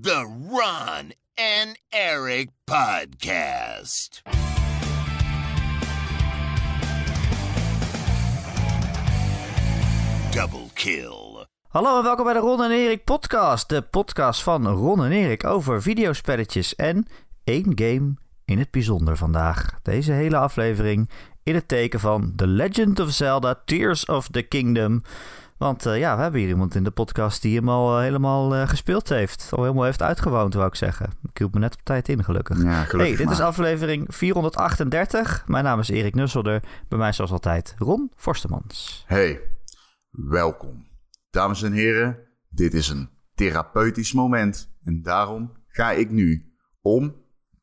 The Ron and Eric Podcast. Double kill. Hallo en welkom bij de Ron en Erik podcast. De podcast van Ron en Erik over videospelletjes en één game in het bijzonder vandaag. Deze hele aflevering in het teken van The Legend of Zelda Tears of the Kingdom. Want eh, ja, we hebben hier iemand in de podcast die hem al eh, helemaal eh, gespeeld heeft. Al helemaal heeft uitgewoond, wou ik zeggen. Ik hield me net op tijd in, gelukkig. Ja, gelukkig hey, dit is aflevering 438. Mijn naam is Erik Nusselder. Bij mij zoals altijd Ron Forstemans. Hey, welkom. Dames en heren, dit is een therapeutisch moment. En daarom ga ik nu om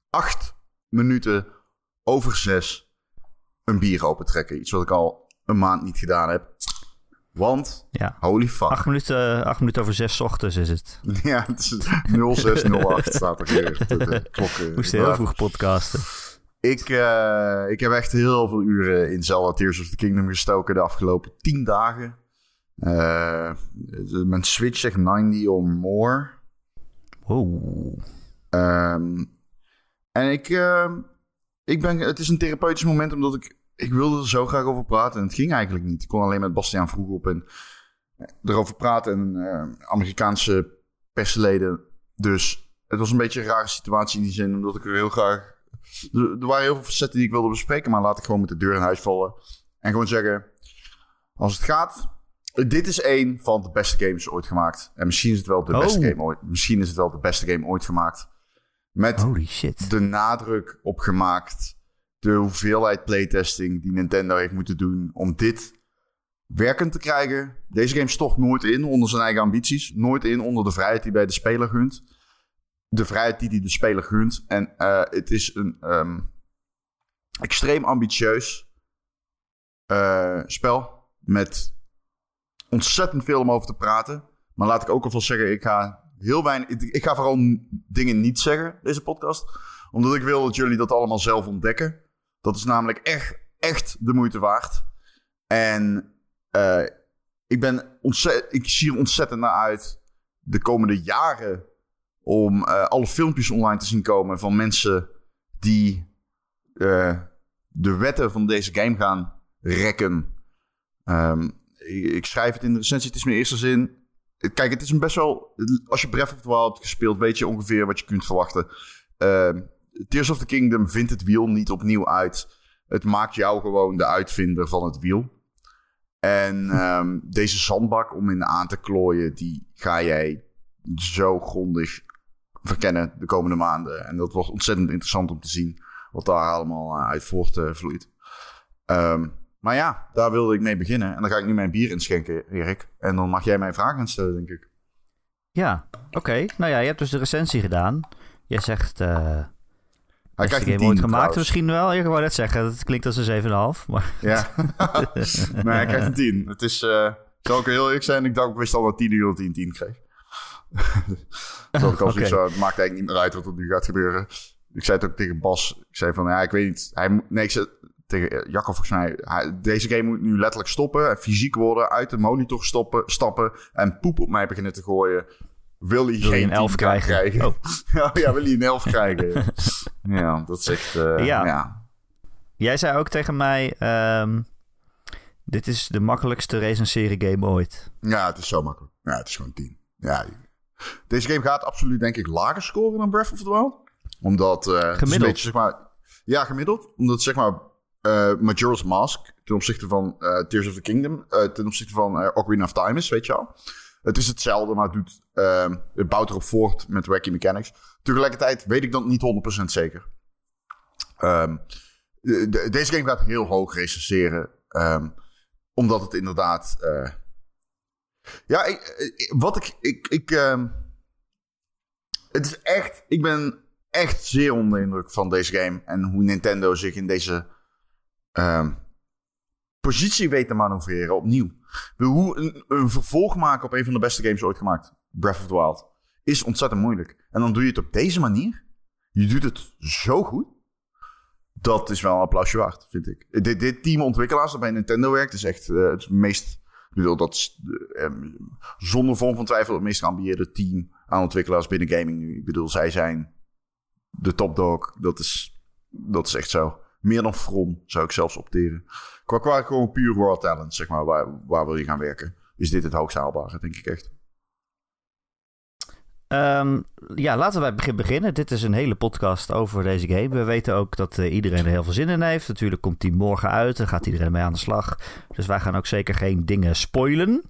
acht minuten over zes een bier opentrekken. Iets wat ik al een maand niet gedaan heb. Want, Ja. holy fuck. Acht minuten, acht minuten over zes ochtends is het. Ja, het is 0608 staat er hier. De, klok. eh, Moest heel vroeg podcasten. Ik, eh, ik heb echt heel veel uren in Zelda Tears of the Kingdom gestoken de afgelopen 10 dagen. De- mijn Switch zegt 90 or more. Wow. Ehm, en ik, ehm, ik ben, het is een therapeutisch moment omdat ik, ik wilde er zo graag over praten. En het ging eigenlijk niet. Ik kon alleen met Bastiaan vroeg op en erover praten. En eh, Amerikaanse persleden. Dus het was een beetje een rare situatie in die zin. Omdat ik er heel graag... Er, er waren heel veel facetten die ik wilde bespreken. Maar laat ik gewoon met de deur in huis vallen. En gewoon zeggen... Als het gaat... Dit is één van de beste games ooit gemaakt. En misschien is het wel de Oh. beste game ooit. Misschien is het wel de beste game ooit gemaakt. Met Holy shit. de nadruk op gemaakt. De hoeveelheid playtesting die Nintendo heeft moeten doen om dit werkend te krijgen. Deze game stocht nooit in onder zijn eigen ambities. Nooit in onder de vrijheid die bij de speler gunt. De vrijheid die hij de speler gunt. En eh, het is een ehm, extreem ambitieus eh, spel. Met ontzettend veel om over te praten. Maar laat ik ook alvast zeggen, ik ga heel weinig. Ik, ga vooral dingen niet zeggen, deze podcast. Omdat ik wil dat jullie dat allemaal zelf ontdekken. Dat is namelijk echt, echt de moeite waard. En eh, ik, ben ik zie er ontzettend naar uit de komende jaren. Om eh, alle filmpjes online te zien komen van mensen die eh, de wetten van deze game gaan rekken. Ehm, ik, schrijf het in de recensie, het is mijn eerste zin. Kijk, het is een best wel... Als je Breath of the Wild hebt gespeeld, weet je ongeveer wat je kunt verwachten. Ehm, Tears of the Kingdom vindt het wiel niet opnieuw uit. Het maakt jou gewoon de uitvinder van het wiel. En ehm, deze zandbak om in aan te klooien, die ga jij zo grondig verkennen de komende maanden. En dat wordt ontzettend interessant om te zien wat daar allemaal eh, uit voortvloeit. Ehm maar ja, daar wilde ik mee beginnen. En dan ga ik nu mijn bier inschenken, Erik. En dan mag jij mij vragen stellen, denk ik. Ja, oké. Nou ja, je hebt dus de recensie gedaan. Jij zegt... eh Hij krijgt een game 10 ooit gemaakt trouwens. misschien wel. Ik wou net zeggen, dat klinkt als een 7,5. Maar Ja. nee, hij krijgt een 10. Het is, eh zal ik heel eerlijk zijn, ik dacht, ik wist al dat 10 uur dat hij een 10 kreeg. Zal ik al zo, het maakt eigenlijk niet meer uit wat er nu gaat gebeuren. Ik zei het ook tegen Bas. Ik zei van, ja, ik weet niet. Hij, moet- nee, ik zei tegen Jacco volgens mij. Hij, deze game moet nu letterlijk stoppen. En fysiek worden, uit de monitor stoppen, stappen. En poep op mij beginnen te gooien. Wil hij Wil je geen een elf 10 gaan krijgen? Oh. ja, ja, wil hij een 11 krijgen. Ja, dat is echt... eh, Ja. ja. jij zei ook tegen mij... ehm, dit is de makkelijkste recenseren game ooit. Ja, het is zo makkelijk. Ja, het is gewoon 10. Ja. Deze game gaat absoluut, denk ik, lager scoren dan Breath of the Wild. Omdat... eh, een Gemiddeld. beetje, zeg maar, ja, gemiddeld. Omdat, zeg maar, eh Majora's Mask ten opzichte van eh, Tears of the Kingdom... eh, ten opzichte van eh, Ocarina of Time is, weet je wel. Het is hetzelfde, maar het, doet, eh, het bouwt erop voort met wacky mechanics. Tegelijkertijd weet ik dat niet 100% zeker. Ehm, de- de- deze game gaat heel hoog recenseren. ehm, omdat het inderdaad... eh, ja, ik, ik- wat ik. ik, ehm, het is echt. Ik ben echt zeer onder de indruk van deze game. En hoe Nintendo zich in deze positie weet te manoeuvreren opnieuw. Hoe een, een vervolg maken op een van de beste games ooit gemaakt. Breath of the Wild. Is ontzettend moeilijk. En dan doe je het op deze manier. Je doet het zo goed. Dat is wel een applausje waard, vind ik. Dit, dit team ontwikkelaars dat bij Nintendo werkt, is echt eh, het meest, de bedoel, dat eh, zonder vorm van twijfel het meest geambieerde team aan ontwikkelaars binnen gaming nu. Ik bedoel, zij zijn de topdog. Dat is, dat is echt zo. Meer dan From zou ik zelfs opteren. Qua, qua gewoon puur raw talent, zeg maar, waar, waar wil je gaan werken? Is dit het hoogst haalbare, denk ik echt. Ehm, ja, laten wij begin beginnen. Dit is een hele podcast over deze game. We weten ook dat uh, iedereen er heel veel zin in heeft. Natuurlijk komt die morgen uit en gaat iedereen mee aan de slag. Dus wij gaan ook zeker geen dingen spoilen.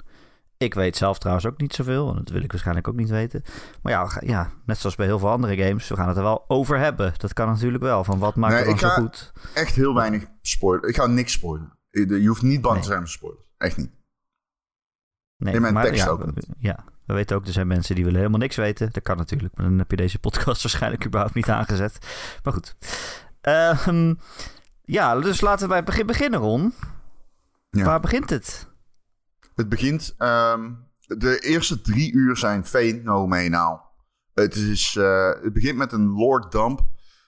Ik weet zelf trouwens ook niet zoveel. En dat wil ik waarschijnlijk ook niet weten. Maar ja, ja, net zoals bij heel veel andere games, we gaan het er wel over hebben. Dat kan natuurlijk wel. Van wat maakt nee, het dan zo goed? Echt heel weinig spoilen. Ik ga niks spoilen. Je hoeft niet bang te zijn voor spoilers. Echt niet. Nee, In mijn maar, tekst ja, ook. Ja, we weten ook, er zijn mensen die willen helemaal niks weten. Dat kan natuurlijk, maar dan heb je deze podcast waarschijnlijk überhaupt niet aangezet. Maar goed. Uh, ja, dus laten wij begin beginnen, Ron. Ja. Waar begint het? Het begint... Um, de eerste drie uur zijn fenomenaal. Het, is, uh, het begint met een lord dump.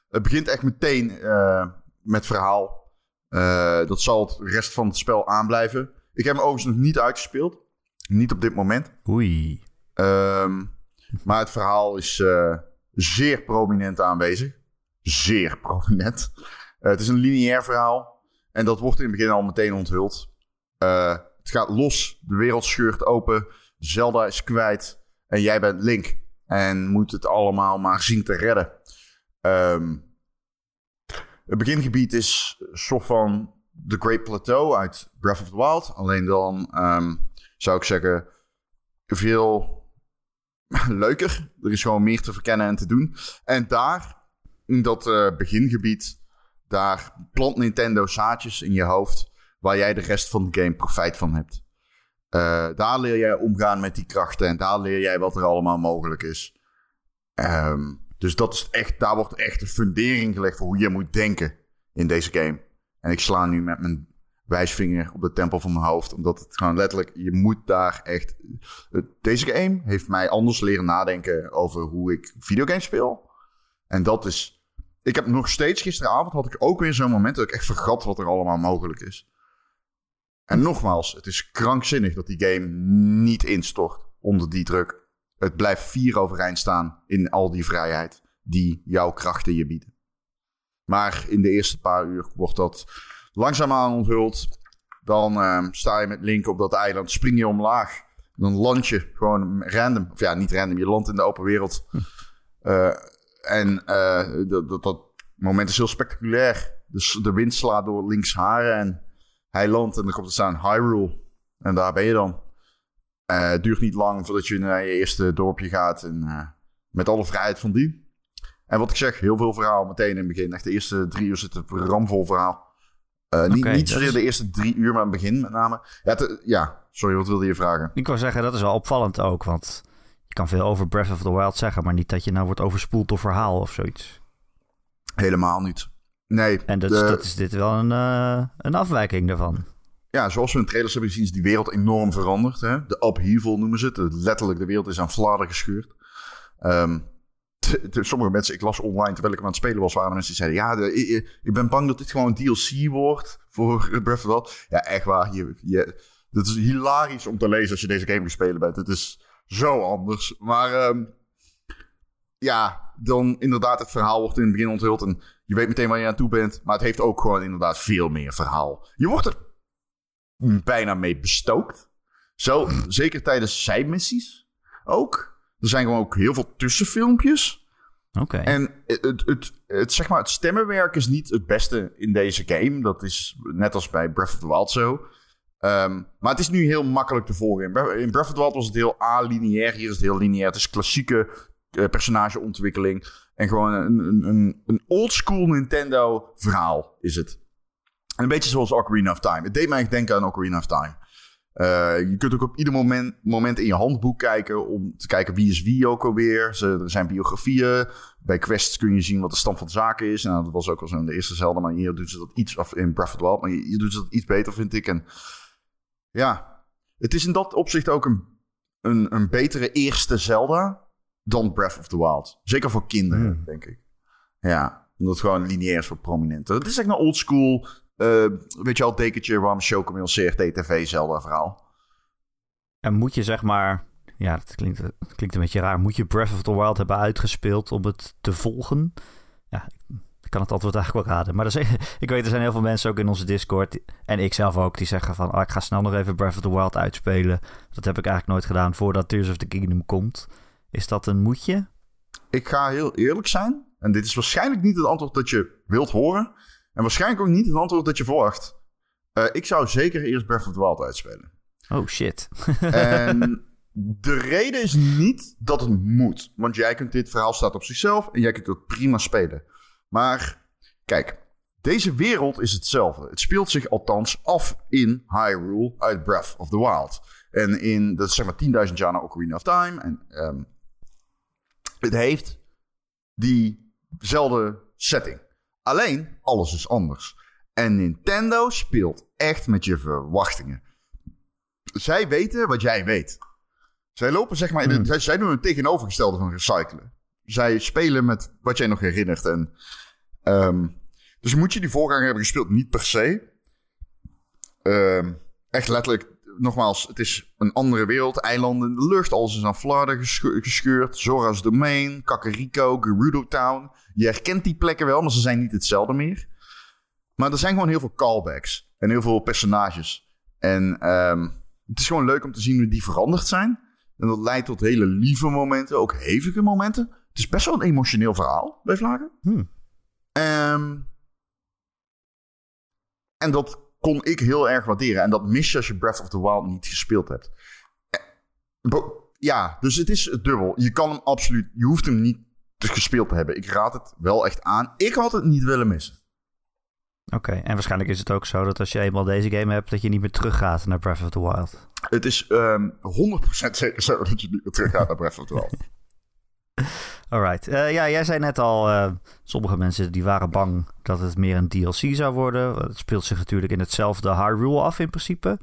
Het begint echt meteen uh, met verhaal. Uh, dat zal het rest van het spel aanblijven. Ik heb hem overigens nog niet uitgespeeld. Niet op dit moment. Oei. Um, maar het verhaal is uh, zeer prominent aanwezig. Zeer prominent. Uh, het is een lineair verhaal. En dat wordt in het begin al meteen onthuld. Uh, het gaat los. De wereld scheurt open. Zelda is kwijt. En jij bent Link. En moet het allemaal maar zien te redden. Um, het begingebied is een soort van The Great Plateau uit Breath of the Wild. Alleen dan um, zou ik zeggen veel leuker. Er is gewoon meer te verkennen en te doen. En daar, in dat uh, begingebied, daar plant Nintendo zaadjes in je hoofd. Waar jij de rest van de game profijt van hebt. Uh, daar leer jij omgaan met die krachten. En daar leer jij wat er allemaal mogelijk is. Um, dus dat is echt, daar wordt echt een fundering gelegd voor hoe je moet denken in deze game. En ik sla nu met mijn wijsvinger op de tempel van mijn hoofd. Omdat het gewoon letterlijk, je moet daar echt... Deze game heeft mij anders leren nadenken over hoe ik videogames speel. En dat is... Ik heb nog steeds gisteravond had ik ook weer zo'n moment dat ik echt vergat wat er allemaal mogelijk is. En nogmaals, het is krankzinnig dat die game niet instort onder die druk. Het blijft vier overeind staan in al die vrijheid die jouw krachten je bieden. Maar in de eerste paar uur wordt dat langzaamaan onthuld. Dan uh, sta je met Link op dat eiland, spring je omlaag. Dan land je gewoon random. Of ja, niet random, je landt in de open wereld. Uh, en uh, dat, dat, moment is heel spectaculair. Dus de wind slaat door links haren en hij landt en dan komt er staan Hyrule. En daar ben je dan. Uh, het duurt niet lang voordat je naar je eerste dorpje gaat. En met alle vrijheid van die. En wat ik zeg, heel veel verhaal meteen in het begin. Echt de eerste drie uur zit het ramvol verhaal. Uh, niet, niet zozeer de eerste drie uur, maar het begin met name. Ja, ja, sorry, wat wilde je vragen? Ik wou zeggen, dat is wel opvallend ook. Want je kan veel over Breath of the Wild zeggen, maar niet dat je nou wordt overspoeld door verhaal of zoiets. Helemaal niet. Nee. En dat, dat is dit wel een, uh, een afwijking daarvan. Ja, zoals we in trailers hebben gezien, is die wereld enorm veranderd. Hè? De upheaval noemen ze het. Letterlijk, de wereld is aan fladen gescheurd. Um, sommige mensen, ik las online terwijl ik aan het spelen was, waren mensen die zeiden: Ja, ik, ben bang dat dit gewoon DLC wordt voor Breath of the. Ja, echt waar. Je, je, het is hilarisch om te lezen als je deze game gespeeld bent. Het is zo anders. Maar um, ja, dan inderdaad, het verhaal wordt in het begin onthuld en je weet meteen waar je aan toe bent. Maar het heeft ook gewoon inderdaad veel meer verhaal. Je wordt er bijna mee bestookt. Zo, zeker tijdens zijmissies ook. Er zijn gewoon ook heel veel tussenfilmpjes. Oké. En het, het, het, zeg maar, het stemmenwerk is niet het beste in deze game. Dat is net als bij Breath of the Wild zo. Um, maar het is nu heel makkelijk te volgen. In Breath of the Wild was het heel a-lineair. Hier is het heel lineair. Het is klassieke uh, personageontwikkeling. En gewoon een, een, een oldschool Nintendo verhaal is het. En een beetje zoals Ocarina of Time. Het deed mij echt denken aan Ocarina of Time. Uh, je kunt ook op ieder moment, moment in je handboek kijken om te kijken wie is wie ook alweer. Ze, er zijn biografieën. Bij quests kun je zien wat de stand van zaken is. Nou, dat was ook al zo in de eerste zelden, maar hier doen ze dat iets, of in Breath of the Wild, maar hier doen ze dat iets beter, vind ik. En ja, het is in dat opzicht ook een, een, een betere eerste Zelda dan Breath of the Wild. Zeker voor kinderen, hmm. denk ik. Ja, omdat het gewoon lineair is voor prominenten. Het is echt een old school uh, weet je al, dekentje, warm chocomel, CRT, TV, Zelda verhaal. En moet je zeg maar, ja, dat klinkt, dat klinkt een beetje raar. Moet je Breath of the Wild hebben uitgespeeld om het te volgen? Ja, ik kan het antwoord eigenlijk wel raden. Maar er zijn, ik weet, er zijn heel veel mensen ook in onze Discord, en ik zelf ook, die zeggen van, ah, ik ga snel nog even Breath of the Wild uitspelen. Dat heb ik eigenlijk nooit gedaan voordat Tears of the Kingdom komt. Is dat een moetje? Ik ga heel eerlijk zijn. En dit is waarschijnlijk niet het antwoord dat je wilt horen. En waarschijnlijk ook niet het antwoord dat je verwacht. Uh, ik zou zeker eerst Breath of the Wild uitspelen. Oh shit. en de reden is niet dat het moet. Want jij kunt dit verhaal staat op zichzelf en jij kunt het prima spelen. Maar kijk, deze wereld is hetzelfde. Het speelt zich althans af in Hyrule uit Breath of the Wild. En in, dat is zeg maar 10.000 jaar na Ocarina of Time. En um, het heeft diezelfde setting. Alleen, alles is anders. En Nintendo speelt echt met je verwachtingen. Zij weten wat jij weet. Zij lopen zeg maar in hmm. zij, zij, doen het tegenovergestelde van recyclen. Zij spelen met wat jij nog herinnert. En, um, dus moet je die voorganger hebben gespeeld? Niet per se. Um, echt letterlijk, nogmaals, het is een andere wereld. Eilanden in de lucht, alles is aan flarden gescheurd. Zora's Domain, Kakariko, Gerudo Town. Je herkent die plekken wel, maar ze zijn niet hetzelfde meer. Maar er zijn gewoon heel veel callbacks en heel veel personages. En um, het is gewoon leuk om te zien hoe die veranderd zijn. En dat leidt tot hele lieve momenten, ook hevige momenten. Het is best wel een emotioneel verhaal bij Vlagen. Hmm. Um, en dat kon ik heel erg waarderen. En dat mis je als je Breath of the Wild niet gespeeld hebt. Eh, ja, dus het is dubbel. Je kan hem absoluut, je hoeft hem niet gespeeld te hebben. Ik raad het wel echt aan. Ik had het niet willen missen. Oké, en waarschijnlijk is het ook zo dat als je eenmaal deze game hebt, dat je niet meer teruggaat naar Breath of the Wild. Het is um, ehm, 100% zeker zo dat je niet meer teruggaat naar Breath of the Wild. Alright. Uh, ja, jij zei net al, uh, sommige mensen die waren bang dat het meer een DLC zou worden. Het speelt zich natuurlijk in hetzelfde Hyrule af in principe.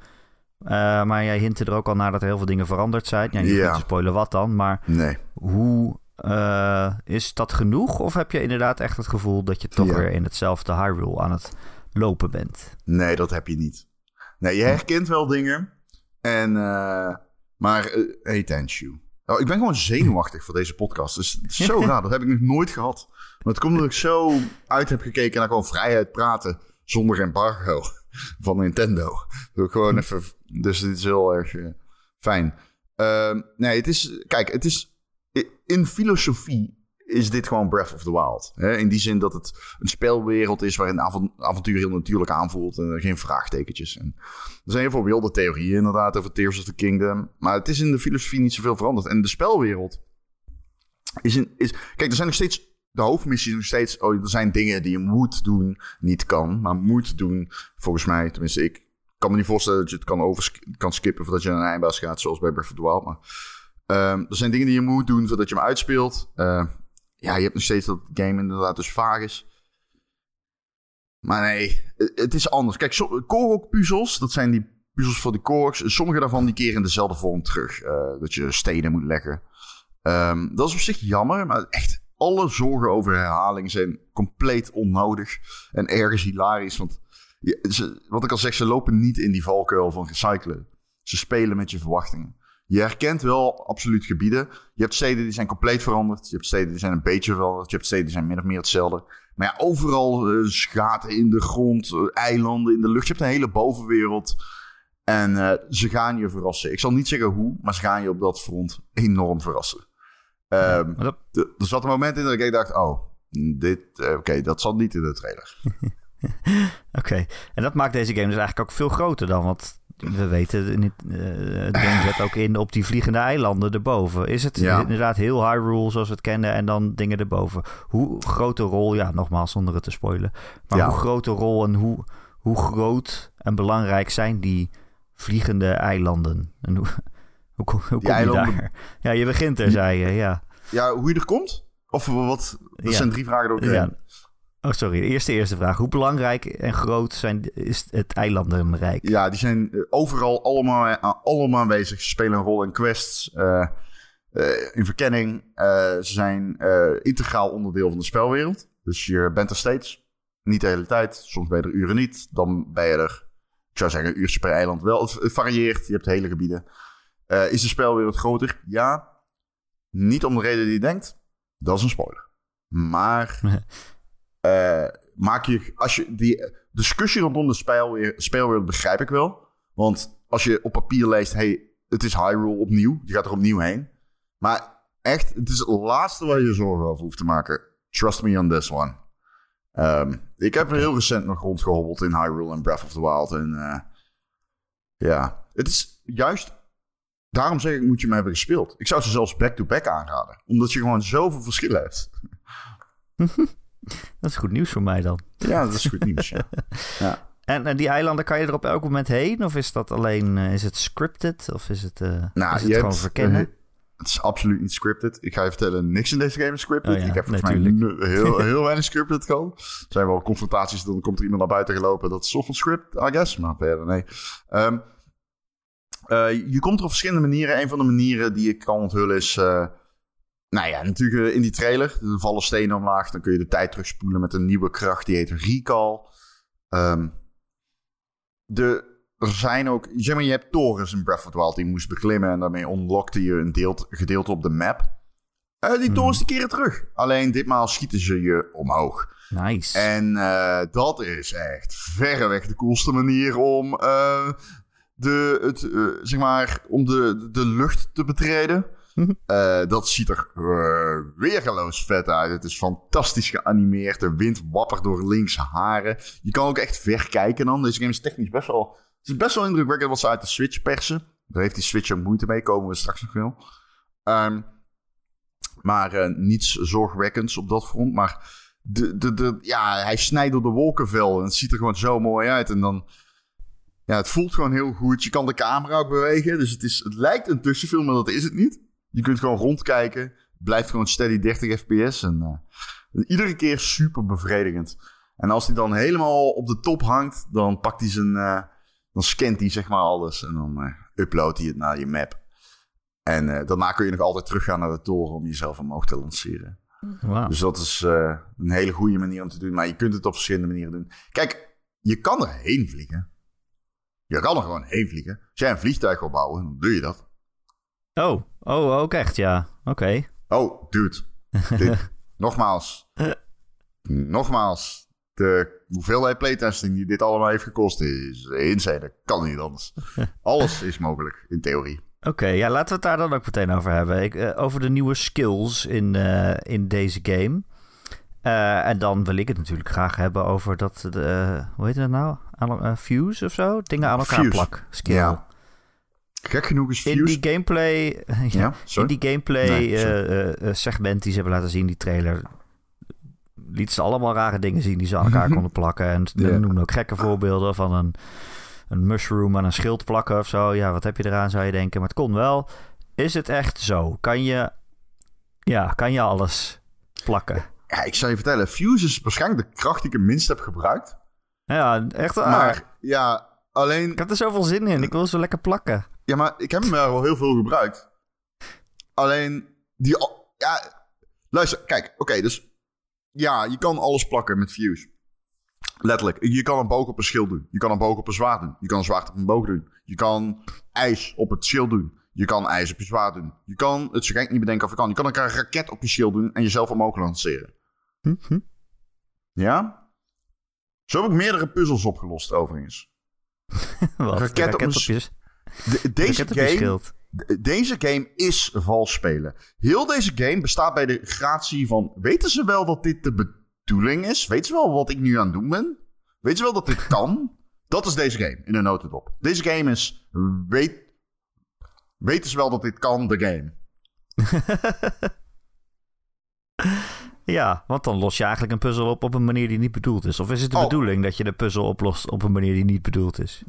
Uh, maar jij hintte er ook al naar dat er heel veel dingen veranderd zijn. Ja, niet ja. te spoilen wat dan, maar nee. hoe is dat genoeg? Of heb je inderdaad echt het gevoel dat je toch weer in hetzelfde Hyrule aan het lopen bent? Nee, dat heb je niet. Nee, je herkent wel dingen. En, maar hey, thank you. Nou, ik ben gewoon zenuwachtig voor deze podcast. Dus het is zo raar. Dat heb ik nog nooit gehad. Maar het komt omdat ik zo uit heb gekeken naar gewoon vrijheid praten zonder embargo van Nintendo. Dus gewoon hm. even. Dus dit is heel erg uh, fijn. Uh, nee, het is. Kijk, het is. In filosofie is dit gewoon Breath of the Wild. Hè? In die zin dat het een spelwereld is waarin avont avontuur heel natuurlijk aanvoelt en geen vraagtekentjes. En er zijn heel veel wilde theorieën inderdaad over Tears of the Kingdom. Maar het is in de filosofie niet zoveel veranderd. En de spelwereld is in... Is, kijk, er zijn nog steeds... De hoofdmissie is nog steeds... Oh, er zijn dingen die je moet doen, niet kan. Maar moet doen, volgens mij. Tenminste, ik kan me niet voorstellen dat je het kan, kan skippen... voordat je naar een eindbaas gaat, zoals bij Breath of the Wild. Maar... Um, er zijn dingen die je moet doen voordat je hem uitspeelt. Uh, ja, je hebt nog steeds dat game inderdaad dus vaag is. Maar nee, het is anders. Kijk, Korok-puzzels, dat zijn die puzzels voor de Koroks. Sommige daarvan die keren in dezelfde vorm terug. Uh, dat je stenen moet leggen. Um, dat is op zich jammer, maar echt alle zorgen over herhaling zijn compleet onnodig. En ergens hilarisch, want wat ik al zeg, ze lopen niet in die valkuil van recyclen. Ze spelen met je verwachtingen. Je herkent wel absoluut gebieden. Je hebt steden die zijn compleet veranderd. Je hebt steden die zijn een beetje veranderd. Je hebt steden die zijn min of meer hetzelfde. Maar ja, overal uh, gaten in de grond, uh, eilanden in de lucht. Je hebt een hele bovenwereld. En uh, ze gaan je verrassen. Ik zal niet zeggen hoe, maar ze gaan je op dat front enorm verrassen. Um, ja, Er zat een moment in dat ik dacht, oh, dit, oké, dat zat niet in de trailer. oké, en dat maakt deze game dus eigenlijk ook veel groter dan. Want we weten, het, uh, het game zet ook in op die vliegende eilanden erboven. Is het inderdaad heel Hyrule zoals we het kennen en dan dingen erboven? Hoe grote rol, ja, nogmaals zonder het te spoilen, maar hoe grote rol en hoe, hoe groot en belangrijk zijn die vliegende eilanden? En hoe, hoe, kom, hoe kom je daar? Ja, je begint er, zei je, ja. Ja, hoe je er komt? Of wat? Dat zijn drie vragen ook. Ja. Oh, sorry. De eerste, eerste vraag. Hoe belangrijk en groot zijn, is het eilandenrijk? Ja, die zijn eh, overal allemaal, eh, allemaal aanwezig. Ze spelen een rol in quests, uh, in verkenning. ze zijn integraal onderdeel van de spelwereld. Dus je bent er steeds. Niet de hele tijd. Soms ben je er uren niet. Dan ben je er, ik zou zeggen, een uurtje per eiland wel. Het varieert. Je hebt hele gebieden. Eh, is de spelwereld groter? Ja. Niet om de reden die je denkt. Dat is een spoiler. Maar eh, maak je, als je die discussie rondom de speel, speelwereld begrijp ik wel. Want als je op papier leest, hey, het is Hyrule opnieuw. Je gaat er opnieuw heen. Maar echt, het is het laatste waar je zorgen over hoeft te maken. Trust me on this one. Ehm, ik heb heel recent nog rondgehobbeld in Hyrule en Breath of the Wild. En eh, ja, het is juist... Daarom zeg ik, moet je me hebben gespeeld. Ik zou ze zelfs back-to-back aanraden. Omdat je gewoon zoveel verschillen hebt. Dat is goed nieuws voor mij dan. Ja, dat is goed nieuws, ja. ja. En, en die eilanden, kan je er op elk moment heen? Of is dat alleen, eh, is het scripted? Of is het, uh, nou, is je het gewoon hebt, verkennen? eh, het is absoluut niet scripted. Ik ga je vertellen, niks in deze game is scripted. Oh ja, ik heb volgens natuurlijk. mij heel, heel weinig scripted gehad. Er zijn wel confrontaties, dan komt er iemand naar buiten gelopen. Dat is van script, I guess. Maar verder, nee. Ehm, eh, je komt er op verschillende manieren. Een van de manieren die ik kan onthullen is... nou ja, natuurlijk eh, in die trailer. Er vallen stenen omlaag. Dan kun je de tijd terugspoelen met een nieuwe kracht. Die heet Recall. Ehm, de, er zijn ook... Zeg maar, je hebt torens in Breath of the Wild die je moest beklimmen. En daarmee unlockte je een deelt, gedeelte op de map. Eh, die torens die keren terug. Alleen ditmaal schieten ze je omhoog. Nice. En eh, dat is echt verreweg de coolste manier om, de, het, zeg maar, om de, de lucht te betreden. Mhm. Eh, dat ziet er uh, weergeloos vet uit. Het is fantastisch geanimeerd. De wind wappert door links haren. Je kan ook echt ver kijken dan. Deze game is technisch best wel... Het is best wel indrukwekkend wat ze uit de Switch persen. Daar heeft die Switch ook moeite mee. Komen we straks nog wel. Ehm, maar eh, niets zorgwekkends op dat front. Maar de, de, de, ja, hij snijdt door de wolkenvel. En het ziet er gewoon zo mooi uit. En dan... Ja, het voelt gewoon heel goed. Je kan de camera ook bewegen. Dus het, is, het lijkt een tussenfilm, maar dat is het niet. Je kunt gewoon rondkijken. Blijft gewoon steady 30 fps. En eh, iedere keer super bevredigend. En als hij dan helemaal op de top hangt, dan pakt hij zijn... eh, dan scant hij zeg maar alles. En dan eh uploadt hij het naar je map. En daarna kun je nog altijd teruggaan naar de toren om jezelf omhoog te lanceren. Dus dat is een hele goede manier om te doen. Maar je kunt het op verschillende manieren doen. Kijk, je kan er heen vliegen. Je kan er gewoon heen vliegen. Als jij een vliegtuig wil bouwen, dan doe je dat. Oh, oh, ook echt, ja. Oké. Oh, dude. Dit, nogmaals. Nogmaals. De hoeveelheid playtesting die dit allemaal heeft gekost is insane. Dat kan niet anders. Alles is mogelijk, in theorie. Oké, ja, laten we het daar dan ook meteen over hebben. Ik, eh, over de nieuwe skills in, eh, in deze game. Eh, en dan wil ik het natuurlijk graag hebben over dat, hoe heet het nou? Aan, fuse of zo? Dingen aan elkaar Fuse. plak. Skill. Ja. Gek genoeg is In die gameplay, ja, in die gameplay Nee, eh, eh, eh, segment die ze hebben laten zien, die trailer, lieten ze allemaal rare dingen zien die ze aan elkaar konden plakken. En ze Ja. noemen ook gekke voorbeelden van een, een mushroom aan een schild plakken of zo. Ja, wat heb je eraan, zou je denken. Maar het kon wel. Is het echt zo? Kan je, ja, kan je alles plakken? Ja, ik zal je vertellen. Fuse is waarschijnlijk de kracht die ik het minst heb gebruikt. Ja, echt waar. Maar ja, alleen... Ik heb er zoveel zin in. Ik wil zo lekker plakken. Ja, maar ik heb hem wel heel veel gebruikt. Alleen, die... Ja, luister, kijk. Oké, dus... Ja, je kan alles plakken met Fuse. Letterlijk. Je kan een boog op een schild doen. Je kan een boog op een zwaard doen. Je kan een zwaard op een boog doen. Je kan ijs op het schild doen. Je kan ijs op je zwaard doen. Je kan, het ga ik niet bedenken of je kan. Je kan een raket op je schild doen en jezelf omhoog lanceren. Hm, hm. Ja? Zo heb ik meerdere puzzels opgelost, overigens. Wat? Raket op op je, De- deze game Deze game is vals spelen. Heel deze game bestaat bij de gratie van... Weten ze wel dat dit de bedoeling is? Weten ze wel wat ik nu aan het doen ben? Weten ze wel dat dit kan? Dat is deze game, in een notendop. Deze game is... Weet, weten ze wel dat dit kan, de game? Ja, want dan los je eigenlijk een puzzel op op een manier die niet bedoeld is. Of is het de Oh. bedoeling dat je de puzzel oplost op een manier die niet bedoeld is?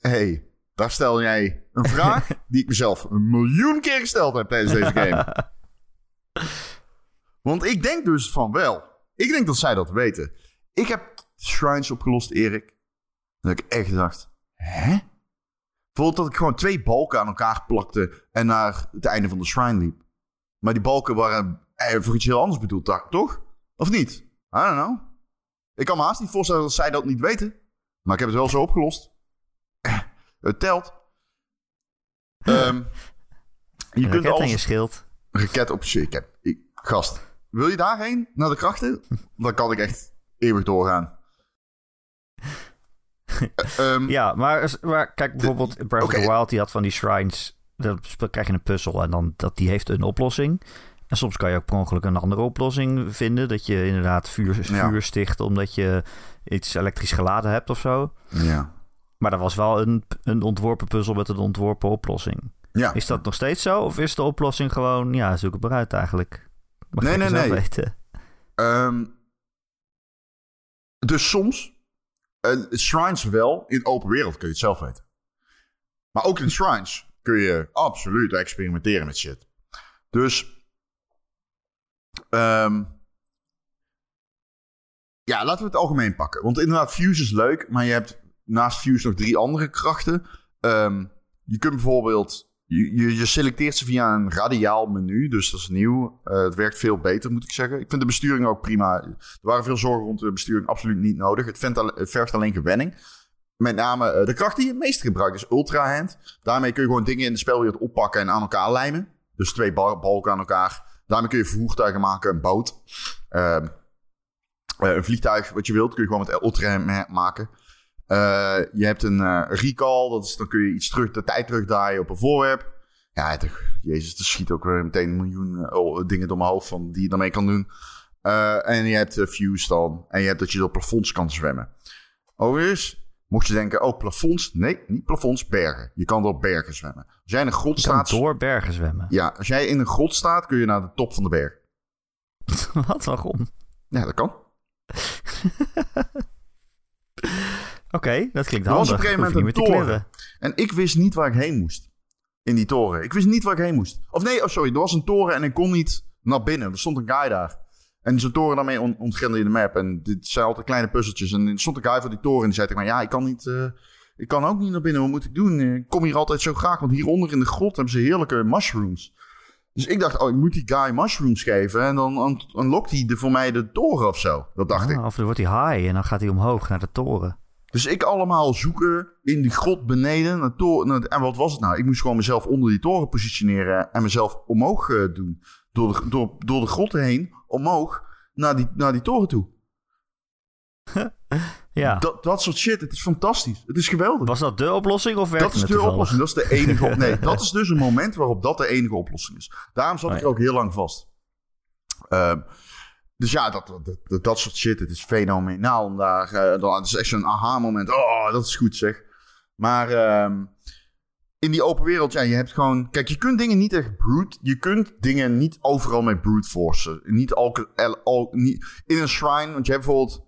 hey, daar stel jij een vraag... die ik mezelf een miljoen keer gesteld heb tijdens deze game. Want ik denk dus van wel. Ik denk dat zij dat weten. Ik heb shrines opgelost, Erik. Dat ik echt dacht, hè? Bijvoorbeeld dat ik gewoon twee balken aan elkaar plakte en naar het einde van de shrine liep. Maar die balken waren voor iets heel anders bedoeld, toch? Of niet? I don't know. Ik kan me haast niet voorstellen dat zij dat niet weten. Maar ik heb het wel zo opgelost. Het telt. Ehm, je kunt alles... je schild. Raket op je... Ik heb, ik, gast, wil je daarheen? Naar de krachten? Dan kan ik echt eeuwig doorgaan. Eh, ehm, Ja, maar, maar kijk bijvoorbeeld in Breath of the Wild, die had van die shrines. Dan krijg je een puzzel en dan dat die heeft een oplossing. En soms kan je ook per ongeluk een andere oplossing vinden. Dat je inderdaad vuur, Ja. vuur sticht omdat je iets elektrisch geladen hebt of zo. ja. Maar dat was wel een, een ontworpen puzzel met een ontworpen oplossing. Ja. Is dat nog steeds zo? Of is de oplossing gewoon, ja, zoek het maar uit eigenlijk? Mag Nee, ik nee, nee. weten. Ehm, dus soms, eh, shrines wel, in open wereld kun je het zelf weten. Maar ook in shrines kun je absoluut experimenteren met shit. Dus, ehm, ja, laten we het algemeen pakken. Want inderdaad, Fuse is leuk, maar je hebt naast Fuse nog drie andere krachten. Ehm, je kunt bijvoorbeeld je, je, selecteert ze via een radiaal menu, dus dat is nieuw. Eh, het werkt veel beter, moet ik zeggen. Ik vind de besturing ook prima. Er waren veel zorgen rond de besturing, absoluut niet nodig. Het, vindt al- vergt alleen gewenning. Met name eh, de kracht die je het meest gebruikt is Ultra Hand. Daarmee kun je gewoon dingen in de spelwereld oppakken en aan elkaar lijmen. Dus twee bal- balken aan elkaar. Daarmee kun je voertuigen maken, een boot. Ehm, eh, een vliegtuig, wat je wilt, kun je gewoon met Ultra Hand maken. Eh, je hebt een eh, recall, dat is, dan kun je iets terug, de tijd terugdraaien op een voorwerp. Ja, het, jezus, er schiet ook weer meteen een miljoen eh, oh, dingen door mijn hoofd van die je daarmee kan doen. En je hebt Fuse dan. En je hebt dat je door plafonds kan zwemmen. Overigens, mocht je denken, oh, plafonds. Nee, niet plafonds, bergen. Je kan door bergen zwemmen. Als jij in een grot Je kan staat... door bergen zwemmen. Ja, als jij in een grot staat, kun je naar de top van de berg. Wat, waarom? Ja, dat kan. Oké, dat klinkt Er was handig. op een gegeven moment een toren. En ik wist niet waar ik heen moest. In die toren. Ik wist niet waar ik heen moest. Of nee, oh sorry. Er was een toren en ik kon niet naar binnen. Er stond een guy daar. En zo'n toren daarmee on ontgrendde je de map. En dit zijn altijd kleine puzzeltjes. En er stond een guy voor die toren en die zei tegen mij... Ja, ik kan niet... eh, ik kan ook niet naar binnen. Wat moet ik doen? Ik kom hier altijd zo graag. Want hieronder in de grot hebben ze heerlijke mushrooms. Dus ik dacht, oh, ik moet die guy mushrooms geven. En dan un- unlockt hij de, voor mij de toren of zo. Dat dacht ik. Ah, of dan wordt hij high en dan gaat hij omhoog naar de toren. Dus ik allemaal zoeken in die grot beneden. Naar naar- en wat was het nou? Ik moest gewoon mezelf onder die toren positioneren. En mezelf omhoog eh, doen. Door de, door, door de grot heen, omhoog, naar die, naar die toren toe. Ja. Dat, dat soort shit, het is fantastisch. Het is geweldig. Was dat de oplossing of werkte dat is de toevallig? oplossing. Dat is de enige op- Nee, dat is dus een moment waarop dat de enige oplossing is. Daarom zat Oh, ik ja. er ook heel lang vast. Ehm, dus ja, dat, dat, dat, dat soort shit, het is fenomenaal. Om daar, het is echt zo'n aha-moment. Oh, dat is goed zeg. Maar ehm, in die open wereld, ja, je hebt gewoon... Kijk, je kunt dingen niet echt brute... Je kunt dingen niet overal met brute forcen. Niet elke... el- al- niet, in een shrine, want je hebt bijvoorbeeld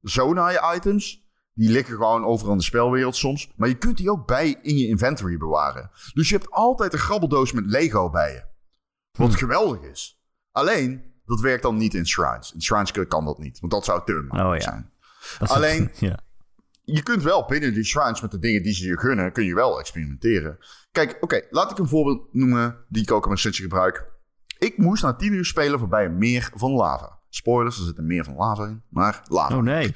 Zonai-items... Die liggen gewoon overal in de spelwereld soms. Maar je kunt die ook bij in je inventory bewaren. Dus je hebt altijd een grabbeldoos met Lego bij je. Wat geweldig is. Alleen, dat werkt dan niet in shrines. In shrines kan dat niet. Want dat zou te makkelijk Oh ja. zijn. Dat Alleen- Ja. Je kunt wel binnen die shrines met de dingen die ze je gunnen... kun je wel experimenteren. Kijk, oké, laat ik een voorbeeld noemen... die ik ook in mijn setje gebruik. Ik moest na 10 uur spelen voorbij een meer van lava. Spoilers, er zit een meer van lava in. Maar lava. Oh nee.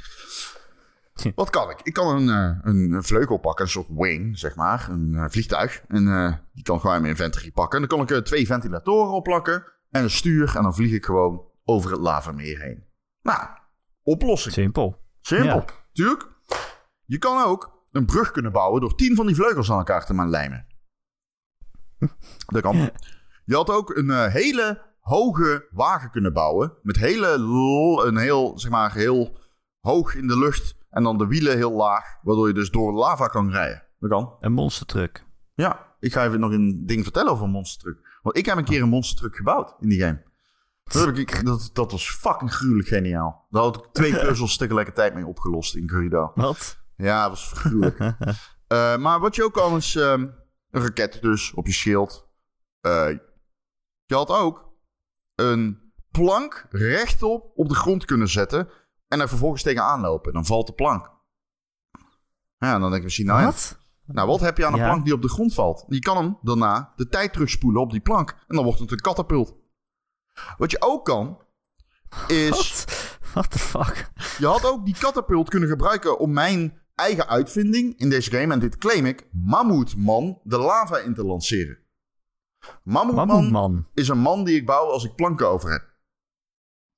Wat kan ik? Ik kan een, eh, een, een vleugel pakken, een soort wing, zeg maar. Een eh, vliegtuig. En eh, die kan gewoon in mijn inventory pakken. En dan kan ik twee ventilatoren opplakken. En een stuur. En dan vlieg ik gewoon over het lavameer heen. Nou, oplossing. Simpel. Simpel. Ja. Tuurlijk. Je kan ook een brug kunnen bouwen door tien van die vleugels aan elkaar te maar lijmen. Dat kan. Je had ook een eh, hele hoge wagen kunnen bouwen. Met hele, een heel, zeg maar, heel hoog in de lucht. En dan de wielen heel laag. Waardoor je dus door lava kan rijden. Dat kan. Een monstertruck. Ja, ik ga even nog een ding vertellen over een monster truck. Want ik heb een keer een monster truck gebouwd in die game. Dat, heb ik, dat, dat was fucking gruwelijk geniaal. Daar had ik twee puzzels tegelijkertijd mee opgelost in Gurido. Wat? Ja, dat was gruwelijk. Eh, maar wat je ook kan is ehm, een raket dus op je schild. Eh, je had ook een plank rechtop op de grond kunnen zetten. En er vervolgens tegenaan lopen. Dan valt de plank. Ja, dan denk ik misschien, nou ja, Wat? Nou, wat heb je aan een Ja. plank die op de grond valt? Je kan hem daarna de tijd terugspoelen op die plank. En dan wordt het een katapult. Wat je ook kan, is... Wat? What the fuck? Je had ook die katapult kunnen gebruiken om mijn eigen uitvinding in deze game, en dit claim ik, Mammoetman de lava in te lanceren. Mammoetman, Mammoetman. is een man die ik bouw als ik planken over heb.